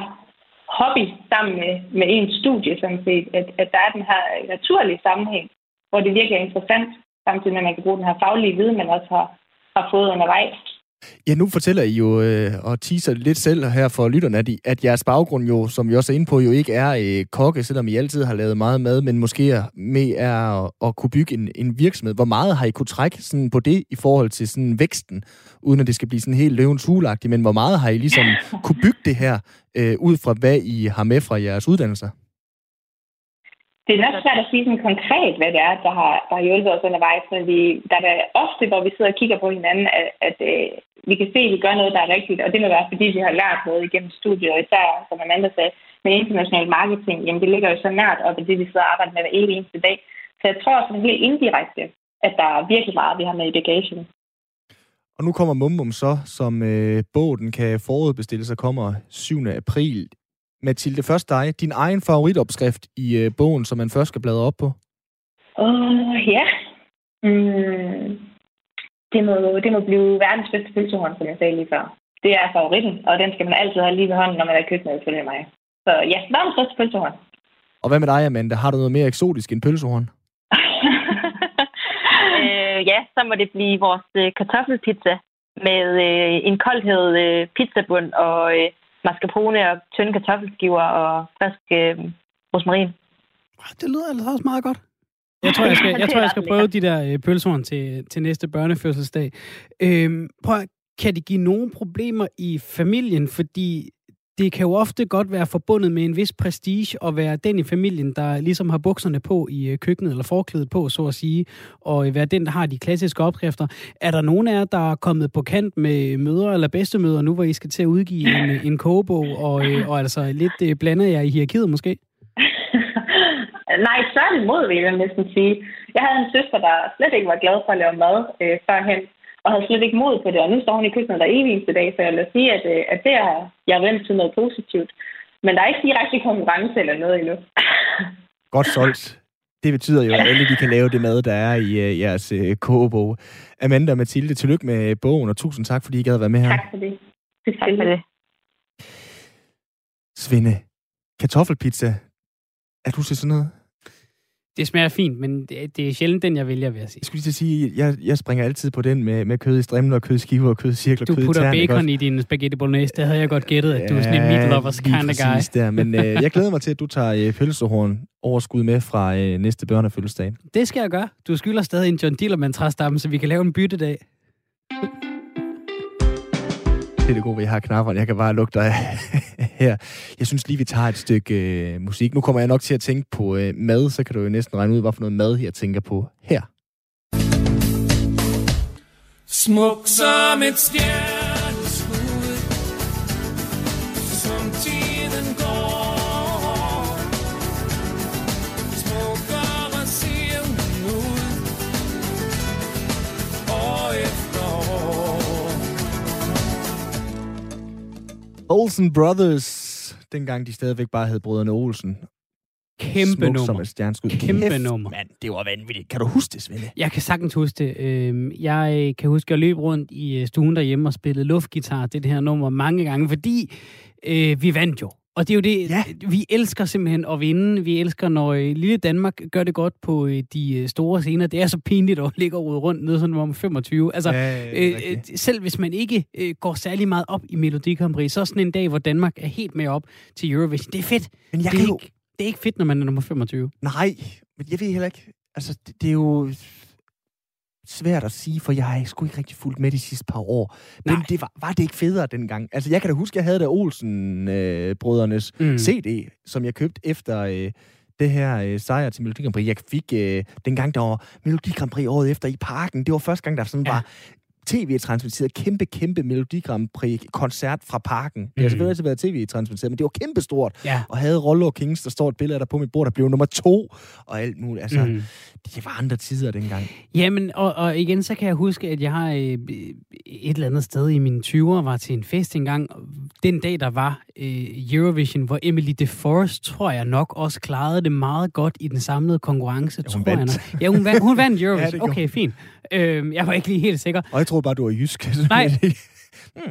hobby sammen med, med ens studie, sådan set. At, at der er den her naturlige sammenhæng, hvor det virkelig er interessant, samtidig med, at man kan bruge den her faglige viden, man også har, har fået undervejs. Ja, nu fortæller I jo øh, og teaser lidt selv her for lytterne, at, I, at jeres baggrund jo, som vi også er inde på, jo ikke er øh, kokke, selvom I altid har lavet meget mad, men måske er, med er at, at kunne bygge en, en virksomhed. Hvor meget har I kunne trække sådan på det i forhold til sådan væksten, uden at det skal blive sådan helt løvens hulagtigt, men hvor meget har I ligesom (laughs) kunne bygge det her, øh, ud fra hvad I har med fra jeres uddannelser? Det er nok svært at sige sådan konkret, hvad det er, der har, der har hjulpet os undervejs, men vi, der er ofte, hvor vi sidder og kigger på hinanden, at, at øh, vi kan se, at vi gør noget, der er rigtigt, og det må være, fordi vi har lært noget igennem studiet, og især, som Amanda sagde, med international marketing, jamen det ligger jo så nært op af det, vi sidder og arbejder med hver evig eneste dag. Så jeg tror sådan helt indirekte, at der er virkelig meget, vi har med i bagagen. Og nu kommer Mumbum så, som øh, båden kan forudbestille sig, kommer 7. april. Mathilde, først dig. Din egen favoritopskrift i øh, bogen, som man først skal bladre op på? Åh, uh, ja. Mm, det, må, det må blive verdens bedste pølsehorn, som jeg sagde lige før. Det er favoritten, og den skal man altid have lige ved hånden, når man er i køkkenet, ifølge mig. Så ja, verdens bedste pølsehorn. Og hvad med dig, Amanda? Har du noget mere eksotisk end pølsehorn? (laughs) øh, ja, så må det blive vores øh, kartoffelpizza med øh, en koldhed øh, pizzabund og øh, mascarpone og tynde kartoffelskiver og frisk øh, rosmarin. Ah, Det lyder altså også meget godt. Jeg tror, jeg skal, (laughs) jeg, tror, jeg skal prøve de der øh, pølsehorn til, til næste børnefødselsdag. Øhm, prøv, at- kan det give nogle problemer i familien? Fordi det kan jo ofte godt være forbundet med en vis prestige at være den i familien, der ligesom har bukserne på i øh, køkkenet, eller forklædet på, så at sige, og øh, være den, der har de klassiske opskrifter. Er der nogen af jer, der er kommet på kant med mødre eller bedstemødre nu, hvor I skal til at udgive en, øh, en kogebog, og, og altså lidt blander jer i hierarkiet måske? (laughs) Nej, tværtimod vil jeg næsten sige. Jeg havde en søster, der slet ikke var glad for at lave mad øh, førhen, og havde slet ikke mod på det, og nu står hun i køkkenet der evig eneste dag, så jeg vil sige, at, øh, at det er jeg vendt til noget positivt. Men der er ikke direkte konkurrence eller noget endnu. (laughs) Godt solgt. Det betyder jo, at alle de kan lave det mad, der er i uh, jeres uh, kogebog. Amanda og Mathilde, tillykke med bogen, og tusind tak, fordi I gad at være med her. Tak for det. Tak for det. Svende, kartoffelpizza. Er du til sådan noget? Det smager fint, men det, det er sjældent den, jeg vælger, vil jeg sige. Jeg skulle lige sige, jeg, jeg springer altid på den med, med kød i strimler, kød i skiver, kød Du putter tern, bacon i din spaghetti bolognese. Det havde jeg godt gættet, at du er sådan en meat lovers kind of guy. Der. Men øh, jeg glæder mig til, at du tager øh, pølsehorn overskud med fra øh, næste børnefødselsdag. Det skal jeg gøre. Du skylder stadig en John Dillermand træstamme, så vi kan lave en byttedag. Det er det gode at jeg har knapperne. Jeg kan bare lugte dig her. Jeg synes lige, vi tager et stykke øh, musik. Nu kommer jeg nok til at tænke på øh, mad, så kan du jo næsten regne ud, hvad for noget mad, jeg tænker på her. Smuk som et stjerne Olsen Brothers. Dengang de stadigvæk bare hed Brødrene Olsen. Kæmpe Smuk nummer. som et stjerneskud. Kæmpe Kæft, nummer. Mand, det var vanvittigt. Kan du huske det, Svende? Jeg kan sagtens huske det. Øhm, Jeg kan huske, at jeg løb rundt i øh, stuen derhjemme og spillede luftgitar det her nummer mange gange, fordi øh, vi vandt jo. Og det er jo det, Ja. vi elsker simpelthen at vinde. Vi elsker, når øh, lille Danmark gør det godt på øh, de øh, store scener. Det er så pinligt at (laughs) ligge og rode rundt nede sådan om 25. Altså, Ja, øh, øh, selv hvis man ikke øh, går særlig meget op i Melodi Grand Prix, så er sådan en dag, hvor Danmark er helt med op til Eurovision. Det er fedt. Men jeg det, kan er jo... ikke, det er ikke fedt, når man er nummer 25. Nej, men jeg ved heller ikke... Altså, det, det er jo svært at sige, for jeg har sgu ikke rigtig fulgt med de sidste par år. Men Nej. det var, var det ikke federe dengang? Altså, jeg kan da huske, jeg havde da Olsen-brødrenes Mm. mm. CD, som jeg købte efter øh, det her øh, sejr til Melodi Grand Prix. Jeg fik øh, dengang, der var Melodi Grand Prix året efter i parken. Det var første gang, der sådan Ja. var tv-transmitteret kæmpe, kæmpe Melodi Grand Prix-koncert fra parken. Det har Mm. selvfølgelig altid været tv-transmitteret, men det var kæmpestort. Ja. Og havde Rollo Kings, der står et billede af der på mit bord, der blev nummer to, og alt muligt. Altså, mm. Det var andre tider dengang. Jamen, og, og igen, så kan jeg huske, at jeg har øh, et eller andet sted i mine 20'er var til en fest engang. Den dag, der var øh, Eurovision, hvor Emily de Forest, tror jeg nok, også klarede det meget godt i den samlede konkurrence. Ja, hun tror vandt. Jeg nok. Ja, hun vandt, hun vandt (laughs) Ja, Eurovision. gjorde okay, fint. Øh, jeg var ikke lige helt sikker. Og jeg troede bare, du var jysk. (laughs) Nej.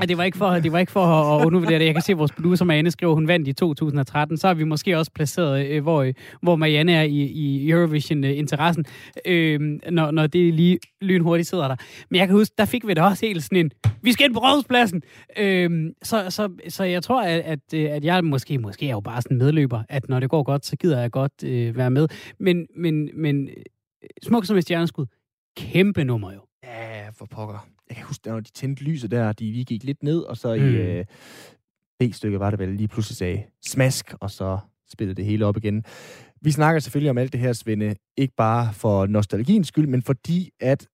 Ja, det var ikke for, det var ikke for at, undervurdere det. Jeg kan se, at vores producer Marianne skriver, hun vandt i 2013. Så har vi måske også placeret, øh, hvor, øh, hvor Marianne er i, i Eurovision-interessen, øh, når, når det lige lynhurtigt sidder der. Men jeg kan huske, der fik vi da også helt sådan en, vi skal ind på rådhuspladsen. Øh, så, så, så jeg tror, at, at, øh, at jeg måske, måske er jo bare sådan en medløber, at når det går godt, så gider jeg godt øh, være med. Men, men, men smuk som et stjerneskud, kæmpe nummer jo. Ja, for pokker. Jeg kan huske, når de tændte lyset der, de lige gik lidt ned, og så Mm. i øh, B-stykket var det vel lige pludselig sagde smask, og så spillede det hele op igen. Vi snakker selvfølgelig om alt det her, Svende, ikke bare for nostalgiens skyld, men fordi at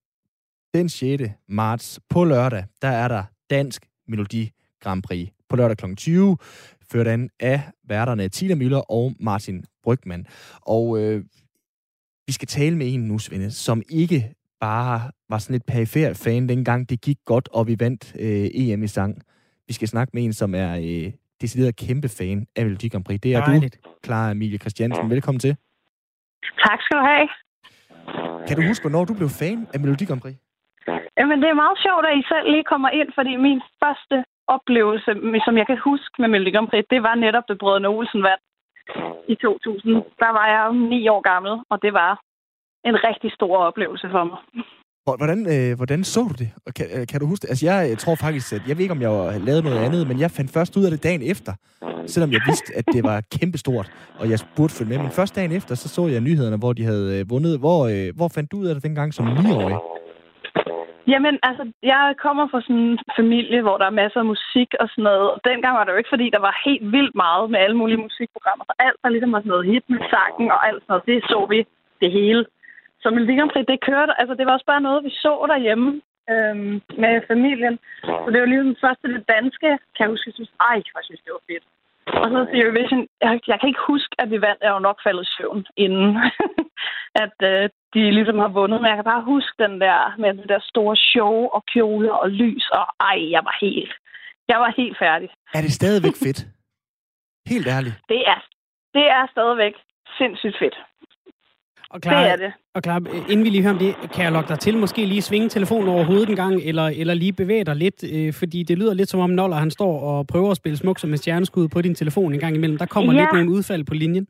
den 6. marts på lørdag, der er der Dansk Melodi Grand Prix. På lørdag kl. 20, ført an af værterne Tina Møller og Martin Brygman. Og øh, vi skal tale med en nu, Svende, som ikke bare var sådan et perifær fan, dengang det gik godt, og vi vandt øh, EM i sang. Vi skal snakke med en, som er øh, decideret kæmpe fan af Melodi Grand Prix. Det er Dejligt. du, Clara Emilie Christiansen. Velkommen til. Tak skal du have. Kan du huske, hvornår du blev fan af Melodi Grand Prix? Jamen, det er meget sjovt, at I selv lige kommer ind, fordi min første oplevelse, som jeg kan huske med Melodi Grand Prix, det var netop, da Brødrene Olsen vandt i 2000. Der var jeg jo ni år gammel, og det var en rigtig stor oplevelse for mig. Hvor- Hvordan, øh, hvordan så du det? Kan, øh, kan du huske det? Altså, jeg øh, tror faktisk, at jeg ved ikke, om jeg lavet noget andet, men jeg fandt først ud af det dagen efter, selvom jeg vidste, at det var kæmpestort, og jeg burde følge med. Men først dagen efter, så så jeg nyhederne, hvor de havde øh, vundet. Hvor, øh, hvor fandt du ud af det dengang som 9-årig? Jamen, altså, jeg kommer fra sådan en familie, hvor der er masser af musik og sådan noget. Og dengang var det jo ikke, fordi der var helt vildt meget med alle mulige musikprogrammer. Så alt var ligesom var sådan noget hit med sangen og alt sådan noget. Det så vi det hele. Så Melodi Grand Prix, det kørte, altså det var også bare noget, vi så derhjemme øhm, med familien. Så det var ligesom først det danske, kan jeg huske, jeg synes, ej, jeg synes, det var fedt. Og så til Eurovision, jeg, jeg kan ikke huske, at vi vandt. Jeg er jo nok faldet i søvn inden, (laughs) at øh, de ligesom har vundet. Men jeg kan bare huske den der med det der store show og kjoler og lys. Og ej, jeg var helt, jeg var helt færdig. Er det stadigvæk fedt? Helt ærligt. Det er, det er stadigvæk sindssygt fedt. Og Det klar, er det. Og klar, inden vi lige hører om det, kan jeg lokke dig til måske lige svinge telefonen over hovedet en gang, eller, eller lige bevæge dig lidt, øh, fordi det lyder lidt som om Noller, han står og prøver at spille smuk som et stjerneskud på din telefon en gang imellem. Der kommer Ja. lidt nogle udfald på linjen.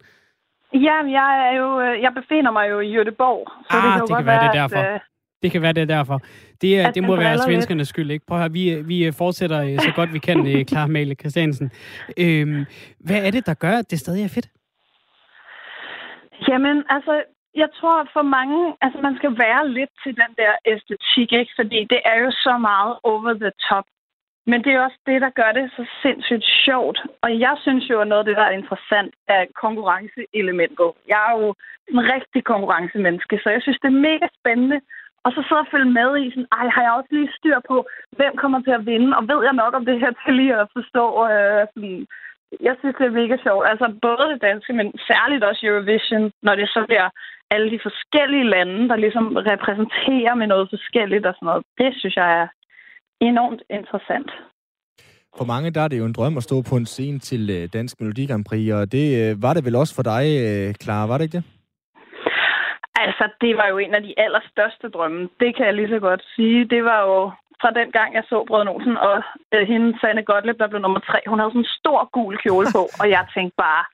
Ja, jeg er jo, øh, jeg befinder mig jo i Göteborg. Så Ah, det kan, det kan være, det er derfor. At, øh, Det kan være, det er derfor. Det, er, At det må være driller lidt. svenskernes skyld, ikke? Prøv at høre, vi, øh, vi fortsætter så godt vi kan, Clara Male Christiansen. Øhm, hvad er det, der gør, at det stadig er fedt? Jamen, altså, jeg tror for mange, altså man skal være lidt til den der æstetik, ikke? Fordi det er jo så meget over the top. Men det er også det, der gør det så sindssygt sjovt. Og jeg synes jo, at noget af det, der er interessant, er konkurrenceelementet. Jeg er jo en rigtig konkurrencemenneske, så jeg synes, det er mega spændende. Og så sidde og følge med i sådan, ej, har jeg også lige styr på, hvem kommer til at vinde, og ved jeg nok om det her til lige at forstå øh, sådan, jeg synes, det er mega sjovt. Altså både det danske, men særligt også Eurovision, når det så bliver alle de forskellige lande, der ligesom repræsenterer med noget forskelligt og sådan noget. Det synes jeg er enormt interessant. For mange der er det jo en drøm at stå på en scene til øh, Dansk Melodi Grand Prix, og det øh, var det vel også for dig, øh, Clara, var det ikke det? Altså, det var jo en af de allerstørste drømme. Det kan jeg lige så godt sige. Det var jo fra den gang, jeg så Brød Olsen, og øh, hende, Sanne Gottlieb, der blev nummer tre. Hun havde sådan en stor gul kjole på, (laughs) og jeg tænkte bare,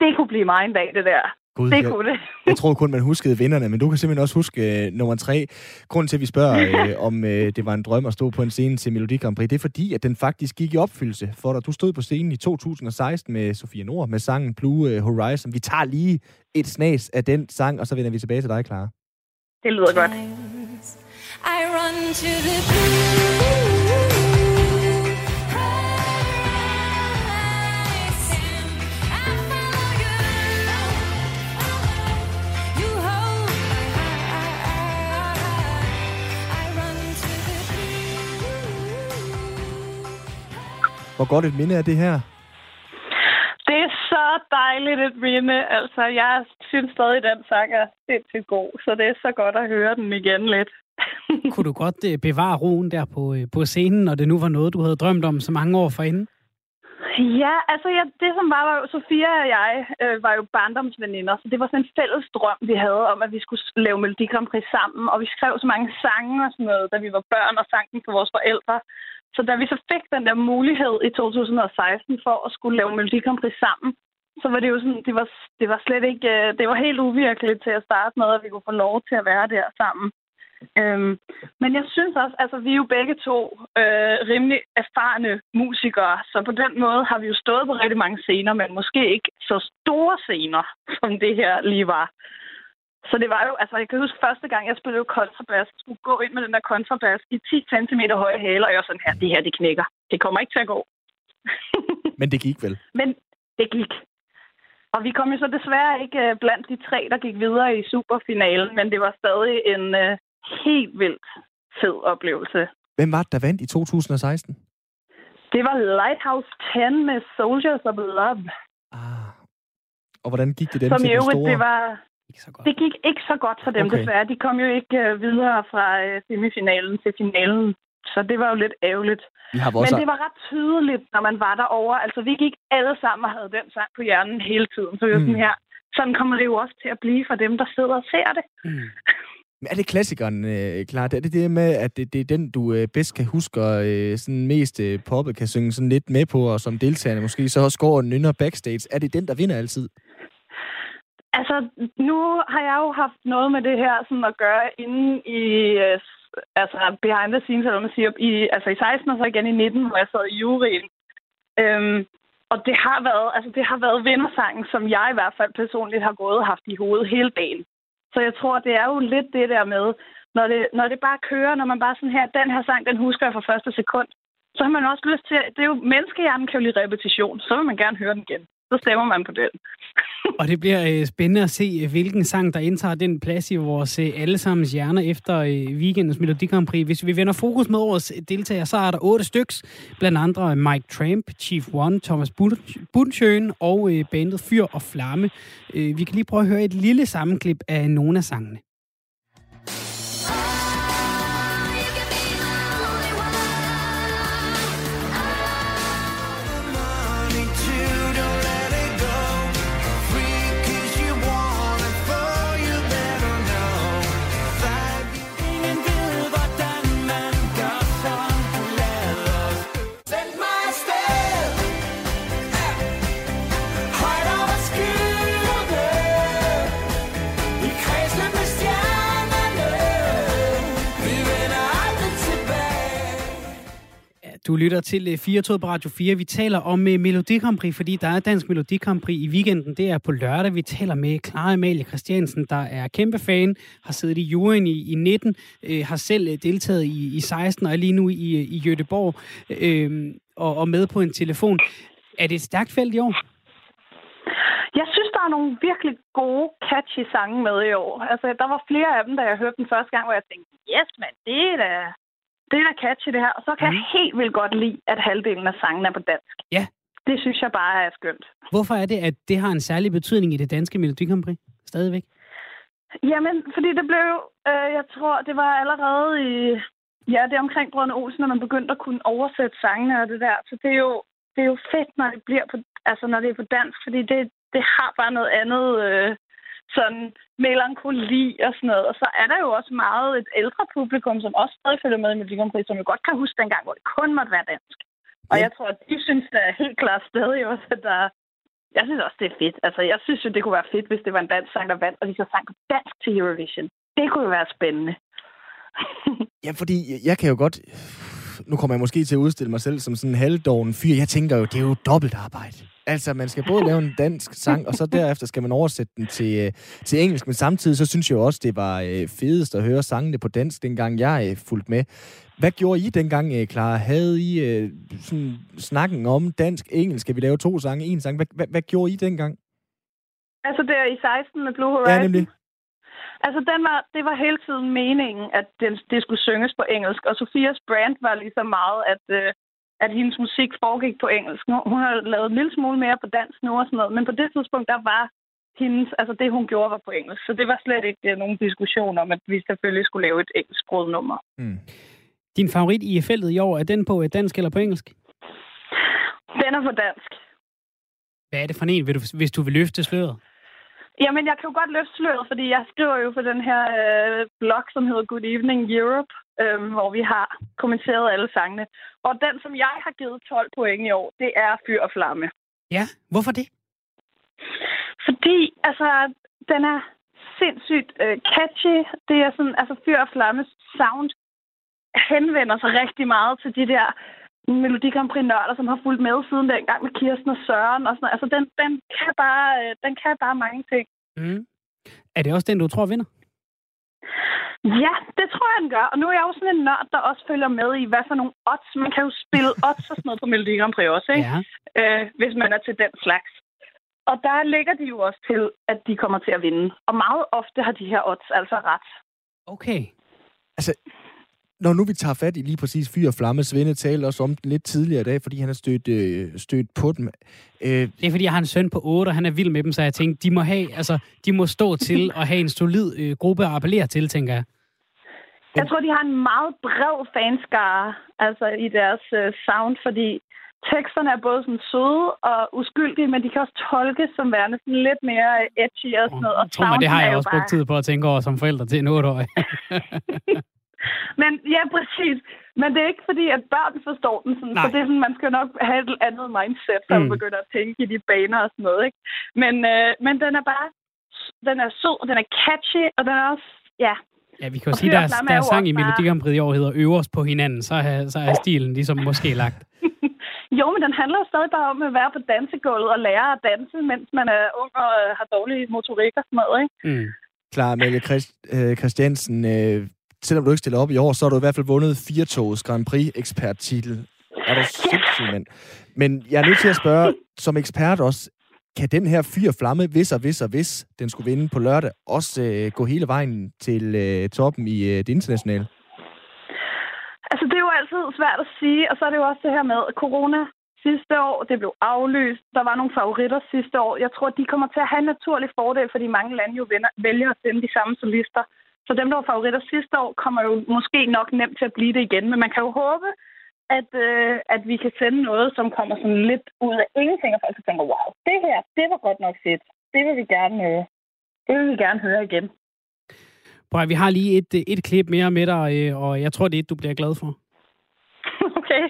det kunne blive mig en dag, det der. Gud, Det jeg, kunne det. jeg tror kun, man huskede vinderne, men du kan simpelthen også huske øh, nummer tre. Grunden til, at vi spørger, (laughs) øh, om øh, det var en drøm at stå på en scene til Melodi Grand Prix, det er fordi, at den faktisk gik i opfyldelse for dig. Du stod på scenen i 2016 med Sofia Nord med sangen Blue øh, Horizon. Vi tager lige et snas af den sang, og så vender vi tilbage til dig, Clara. Det lyder godt. I run to the blue Hvor godt et minde er det her? Det er så dejligt et minde. Altså, jeg synes stadig, at den sang er sindssygt god, så det er så godt at høre den igen lidt. (laughs) Kunne du godt øh, bevare roen der på, øh, på scenen, når det nu var noget, du havde drømt om så mange år forinden? Ja, altså ja, det som var, var jo, Sofia og jeg øh, var jo barndomsveninder, så det var sådan en fælles drøm, vi havde om, at vi skulle lave Melodi Grand Prix sammen, og vi skrev så mange sange og sådan noget, da vi var børn og sang dem for vores forældre. Så da vi så fik den der mulighed i 2016 for at skulle lave Melodi Grand sammen, så var det jo sådan, det var, det var slet ikke, øh, det var helt uvirkeligt til at starte med, at vi kunne få lov til at være der sammen. Øhm, men jeg synes også, altså vi er jo begge to øh, rimelig erfarne musikere, så på den måde har vi jo stået på rigtig mange scener, men måske ikke så store scener, som det her lige var. Så det var jo, altså jeg kan huske første gang, jeg spillede kontrabas, skulle gå ind med den der kontrabas i 10 cm høje hæle, og jeg var sådan her, det her, det knækker. Det kommer ikke til at gå. (laughs) Men det gik vel. Men det gik. Og vi kom jo så desværre ikke øh, blandt de tre, der gik videre i superfinalen, men det var stadig en øh, helt vildt fed oplevelse. Hvem var det, der vandt i 2016? Det var Lighthouse 10 med Soldiers of Love, Ah. Og hvordan gik det dem som til i øvrigt, store? det var... Ikke så godt. Det gik ikke så godt for dem, Okay. desværre. De kom jo ikke øh, videre fra øh, semifinalen til finalen. Så det var jo lidt ærgerligt. Vi har Men det var ret tydeligt, når man var derovre. Altså, vi gik alle sammen og havde den sang på hjernen hele tiden. Så vi var Mm. sådan her. Sådan kommer det jo også til at blive for dem, der sidder og ser det. Mm. Men Er det klassikeren, øh, klart? Er det det med, at det, det er den, du øh, bedst kan huske, og øh, sådan mest øh, poppet kan synge sådan lidt med på, og som deltagerne måske så også går og nynner backstage? Er det den, der vinder altid? Altså, nu har jeg jo haft noget med det her sådan at gøre inden i, øh, altså behind the scenes, eller hvad man siger, i, altså i 16 og så igen i 19, hvor jeg sad i juryen. Øhm, og det har været, altså det har været vindersangen, som jeg i hvert fald personligt har gået og haft i hovedet hele dagen. Så jeg tror, det er jo lidt det der med, når det, når det bare kører, når man bare sådan her, den her sang, den husker jeg fra første sekund, så har man også lyst til, det er jo, menneskehjernen kan jo lide repetition, så vil man gerne høre den igen så stemmer man på den. (laughs) Og det bliver øh, spændende at se, øh, hvilken sang, der indtager den plads i vores øh, allesammens hjerner efter øh, weekendens Melodi Grand Prix. Hvis vi vender fokus med årets deltagere, så er der otte styks, blandt andre Mike Tramp, Chief One, Thomas Bundsjøen og øh, bandet Fyr og Flamme. Øh, vi kan lige prøve at høre et lille sammenklip af nogle af sangene. Du lytter til øh, 4 på Radio 4. Vi taler om øh, Melodikampri, fordi der er Dansk Melodikampri i weekenden. Det er på lørdag. Vi taler med Clara Amalie Christiansen, der er kæmpe fan, har siddet i juryen i, i 19, øh, har selv øh, deltaget i, i 16 og er lige nu i, øh, i Göteborg øh, og, og med på en telefon. Er det et stærkt felt i år? Jeg synes, der er nogle virkelig gode, catchy sange med i år. Altså, der var flere af dem, da jeg hørte den første gang, hvor jeg tænkte, yes, mand, det er da, det er da catchy, det her. Og så kan mm. jeg helt vildt godt lide, at halvdelen af sangen er på dansk. Ja. Det synes jeg bare er skønt. Hvorfor er det, at det har en særlig betydning i det danske Melodi Grand Prix? Stadigvæk. Jamen, fordi det blev, øh, jeg tror, det var allerede i, ja, det er omkring Brødrene Olsen, når man begyndte at kunne oversætte sangene og det der. Så det er jo, det er jo fedt, når det bliver på, altså når det er på dansk, fordi det, det har bare noget andet, øh, sådan melankoli og sådan noget. Og så er der jo også meget et ældre publikum, som også stadig følger med i Melodi Grand Prix, som jo godt kan huske dengang, hvor det kun måtte være dansk. Og Ja. jeg tror, at de synes da helt klart stadig også, at der jeg synes også, det er fedt. Altså, jeg synes jo, det kunne være fedt, hvis det var en dansk sang, der vandt, og de så sang på dansk til Eurovision. Det kunne jo være spændende. (laughs) Ja, fordi jeg kan jo godt... Nu kommer jeg måske til at udstille mig selv som sådan en halvdoven fyr. Jeg tænker jo, det er jo dobbelt arbejde. Altså, man skal både lave en dansk sang, og så derefter skal man oversætte den til, øh, til engelsk. Men samtidig så synes jeg jo også, det var øh, fedest at høre sangene på dansk, dengang jeg øh, fulgte med. Hvad gjorde I dengang, Clara? Havde I sådan snakken om dansk-engelsk? Skal vi lave to sange, en sang? Hvad, hvad, hvad gjorde I dengang? altså, der i 16 med Blue Horizon. Ja, nemlig. Altså, den var, det var hele tiden meningen, at den, det skulle synges på engelsk. Og Sofias brand var lige så meget, at, øh, at hendes musik foregik på engelsk. Hun har lavet en lille smule mere på dansk nu og sådan noget. Men på det tidspunkt, der var hendes, altså det, hun gjorde, var på engelsk. Så det var slet ikke øh, nogen diskussion om, at vi selvfølgelig skulle lave et engelsksproget nummer. Mm. Din favorit i feltet i år, er den på øh, dansk eller på engelsk? Den er på dansk. Hvad er det for en, hvis du vil løfte sløret? Jamen, jeg kan jo godt løfte sløret, fordi jeg skriver jo for den her øh, blog, som hedder Good Evening Europe, øh, hvor vi har kommenteret alle sangene. Og den, som jeg har givet 12 point i år, det er Fyr og Flamme. Ja, hvorfor det? Fordi, altså, den er sindssygt øh, catchy. Det er sådan, altså, Fyr og Flammes sound henvender sig rigtig meget til de der Melodi Grand Prix nørder, som har fulgt med siden dengang med Kirsten og Søren og sådan noget. Altså, den, den, kan bare, øh, den kan bare mange ting. Mm. Er det også den, du tror vinder? Ja, det tror jeg, den gør. Og nu er jeg jo sådan en nørd, der også følger med i, hvad for nogle odds. Man kan jo spille odds og sådan noget på Melodi Grand Prix også, ikke? Ja. Øh, hvis man er til den slags. Og der ligger de jo også til, at de kommer til at vinde. Og meget ofte har de her odds altså ret. Okay. Altså, når nu vi tager fat i lige præcis Fyr og Flamme, Svende talte også om den lidt tidligere i dag, fordi han har stødt, øh, stødt på dem. Øh, Det er fordi, jeg har en søn på 8, og han er vild med dem, så jeg tænkte, de må, have, altså, de må stå til (laughs) at have en solid øh, gruppe at appellere til, tænker jeg. Jeg tror, de har en meget bred fanskare altså i deres øh, sound, fordi teksterne er både sådan søde og uskyldige, men de kan også tolkes som værende sådan lidt mere øh, edgy og sådan noget. Og Tro mig, det har jeg også bare- brugt tid på at tænke over som forældre til en 8-årig. (laughs) (laughs) Men ja, præcis. Men det er ikke fordi, at børn forstår den sådan. Nej. Så det er sådan, man skal nok have et andet mindset, når Mm. man begynder at tænke i de baner og sådan noget. Ikke? Men, øh, men den er bare, den er sød, og den er catchy, og den er også, ja. Ja, vi kan jo sige, Fyr og der, Flamme der er er jo sang i Melodi Grand Prix i år hedder Øvers på hinanden, så er, så er stilen ligesom måske lagt. (laughs) Jo, men den handler stadig bare om at være på dansegulvet og lære at danse, mens man er ung og øh, har dårlig motorik og sådan noget, ikke? Mm. Klar, Amalie Christ, øh, Christiansen, øh, selvom du ikke stiller op i år, så har du i hvert fald vundet Firtogs Grand Prix eksperttitel. Er du sindssyg, mand? Men jeg er nødt til at spørge, som ekspert også, kan den her fyr flamme, hvis og hvis og hvis den skulle vinde på lørdag, også øh, gå hele vejen til øh, toppen i øh, det internationale? Altså, det er jo altid svært at sige, og så er det jo også det her med corona sidste år. Det blev aflyst. Der var nogle favoritter sidste år. Jeg tror, de kommer til at have en naturlig fordel, fordi mange lande jo vælger at sende de samme solister. Så dem, der var favoritter sidste år, kommer jo måske nok nemt til at blive det igen. Men man kan jo håbe, at, øh, at vi kan sende noget, som kommer sådan lidt ud af ingenting, og folk tænker, wow, det her, det var godt nok fedt. Det vil vi gerne, øh, det vil vi gerne høre igen. Prøv, vi har lige et, et klip mere med dig, øh, og jeg tror, det er et, du bliver glad for. (laughs) okay.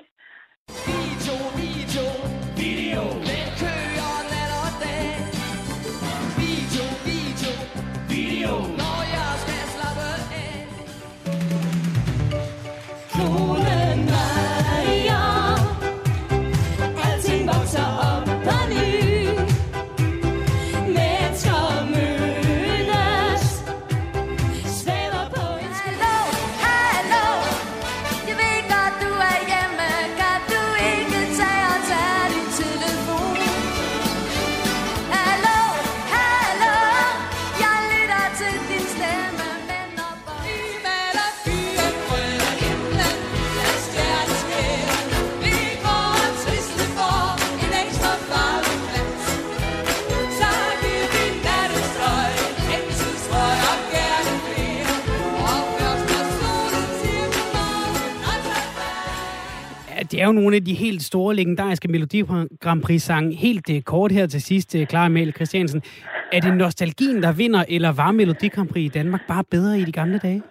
Nogle af de helt store, legendariske Melodi Grand Prix-sange. Helt øh, kort her til sidst, øh, Clara Amalie Christiansen. Er det nostalgien, der vinder, eller var Melodi Grand Prix i Danmark bare bedre i de gamle dage?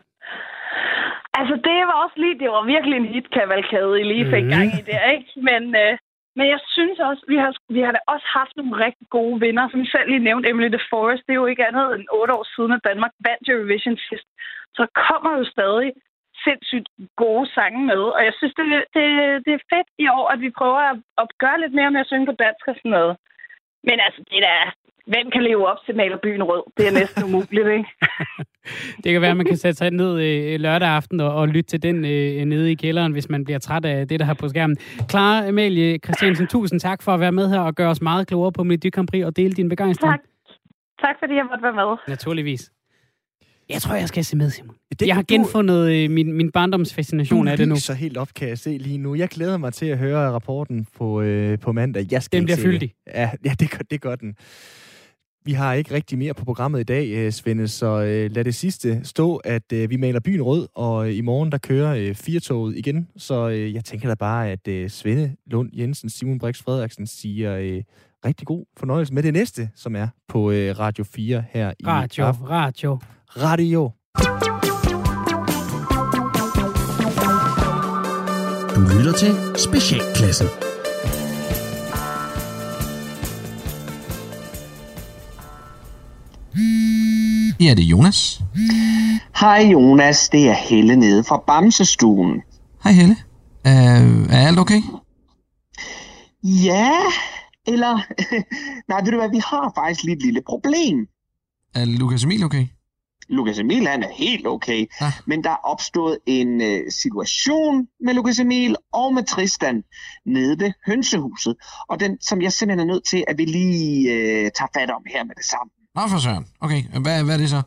Altså, det var også lige, det var virkelig en hitkavalkade, I lige fik Mhm. gang i der, ikke? Men, øh, men jeg synes også, vi har, vi har da også haft nogle rigtig gode vinder, som I selv lige nævnte, Emily The Forest. Det er jo ikke andet end otte år siden, at Danmark vandt Eurovision sidst. Så kommer jo stadig sindssygt gode sange med, og jeg synes, det, det, det er fedt i år, at vi prøver at, at gøre lidt mere med at synge på dansk og sådan noget. Men altså, det er da, hvem kan leve op til Maler byen rød? Det er næsten umuligt, ikke? (laughs) Det kan være, at man kan sætte sig ned øh, lørdag aften og, og lytte til den øh, nede i kælderen, hvis man bliver træt af det, der har på skærmen. Clara Amalie Christiansen, tusind tak for at være med her og gøre os meget klogere på Melodi Grand Prix og dele din begejstring. Tak. Tak fordi jeg måtte være med. Naturligvis. Jeg tror, jeg skal se med, Simon. Det- jeg har du- genfundet øh, min, min barndomsfascination af det nu. så helt op, kan jeg se lige nu. Jeg glæder mig til at høre rapporten på, øh, på mandag. Jeg skal Den bliver fyldig. Ja, ja det, gør, det gør den. Vi har ikke rigtig mere på programmet i dag, øh, Svende, så øh, lad det sidste stå, at øh, vi maler byen rød, og i morgen der kører firetoget igen. Så jeg tænker da bare, at Svende Lund Jensen, Simon Brix Frederiksen siger rigtig god fornøjelse med det næste, som er på Radio 4 her i Radio, aften. radio. Radio. Du lytter til Specialklassen. Det er Jonas. Hej Jonas, det er Helle nede fra Bamsestuen. Hej Helle. Uh, er alt okay? Ja, eller... (laughs) Nej, ved du hvad, vi har faktisk lige et lille problem. Er Lukas Emil okay? Lukas Emil, han er helt okay. Ah. Men der er opstået en øh, situation med Lukas Emil og med Tristan nede ved hønsehuset. Og den, som jeg simpelthen er nødt til, at vi lige øh, tager fat om her med det samme. Nå for søren. Okay, hvad, hvad er det så?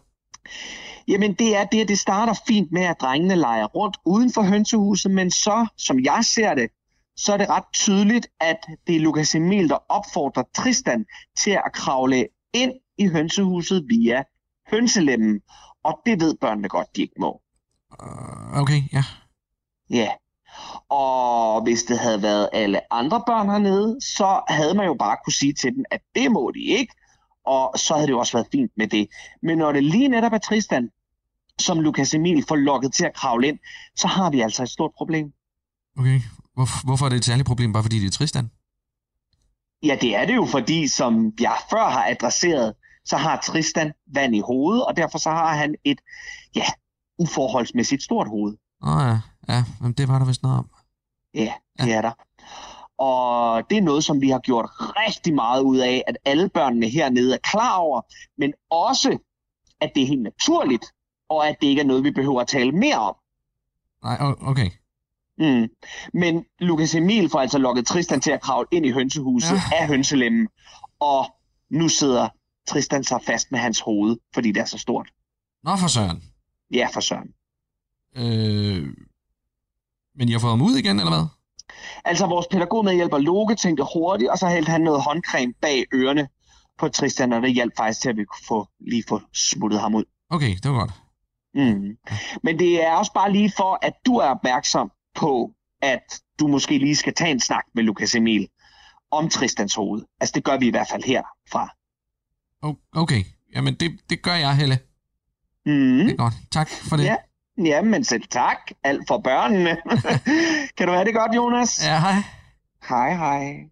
Jamen det er det, at det starter fint med, at drengene leger rundt uden for hønsehuset, men så, som jeg ser det, så er det ret tydeligt, at det er Lukas Emil, der opfordrer Tristan til at kravle ind i hønsehuset via hønselemmen. Og det ved børnene godt, de ikke må. Uh, okay, ja. Ja. Og hvis det havde været alle andre børn hernede, så havde man jo bare kunne sige til dem, at det må de ikke. Og så havde det jo også været fint med det. Men når det lige netop er Tristan, som Lukas Emil får lukket til at kravle ind, så har vi altså et stort problem. Okay. Hvor, hvorfor er det et særligt problem, bare fordi det er Tristan? Ja, det er det jo, fordi som jeg før har adresseret, så har Tristan vand i hovedet, og derfor så har han et, ja, uforholdsmæssigt stort hoved. Åh oh, ja, ja, det var der vist noget om. Ja, det er der. Og det er noget, som vi har gjort rigtig meget ud af, at alle børnene hernede er klar over, men også, at det er helt naturligt, og at det ikke er noget, vi behøver at tale mere om. Nej, okay. Mm. Men Lukas Emil får altså lukket Tristan til at kravle ind i hønsehuset Ja. af hønselemmen. Og nu sidder Tristan sig fast med hans hoved, fordi det er så stort. Nå for søren. Ja, for søren. Øh, men I har fået ham ud igen, eller hvad? Altså, vores pædagogmedhjælper Loke tænkte hurtigt, og så hældte han noget håndcreme bag ørerne på Tristan, og det hjalp faktisk til, at vi kunne få, lige få smuttet ham ud. Okay, det var godt. Mm. Men det er også bare lige for, at du er opmærksom på, at du måske lige skal tage en snak med Lukas Emil om Tristans hoved. Altså, det gør vi i hvert fald herfra. Okay, jamen det, det gør jeg, Helle. Mm. Det er godt. Tak for det. Ja. Ja, men selv tak. Alt for børnene. (laughs) kan du have det godt, Jonas? Ja, hej. Hej, hej.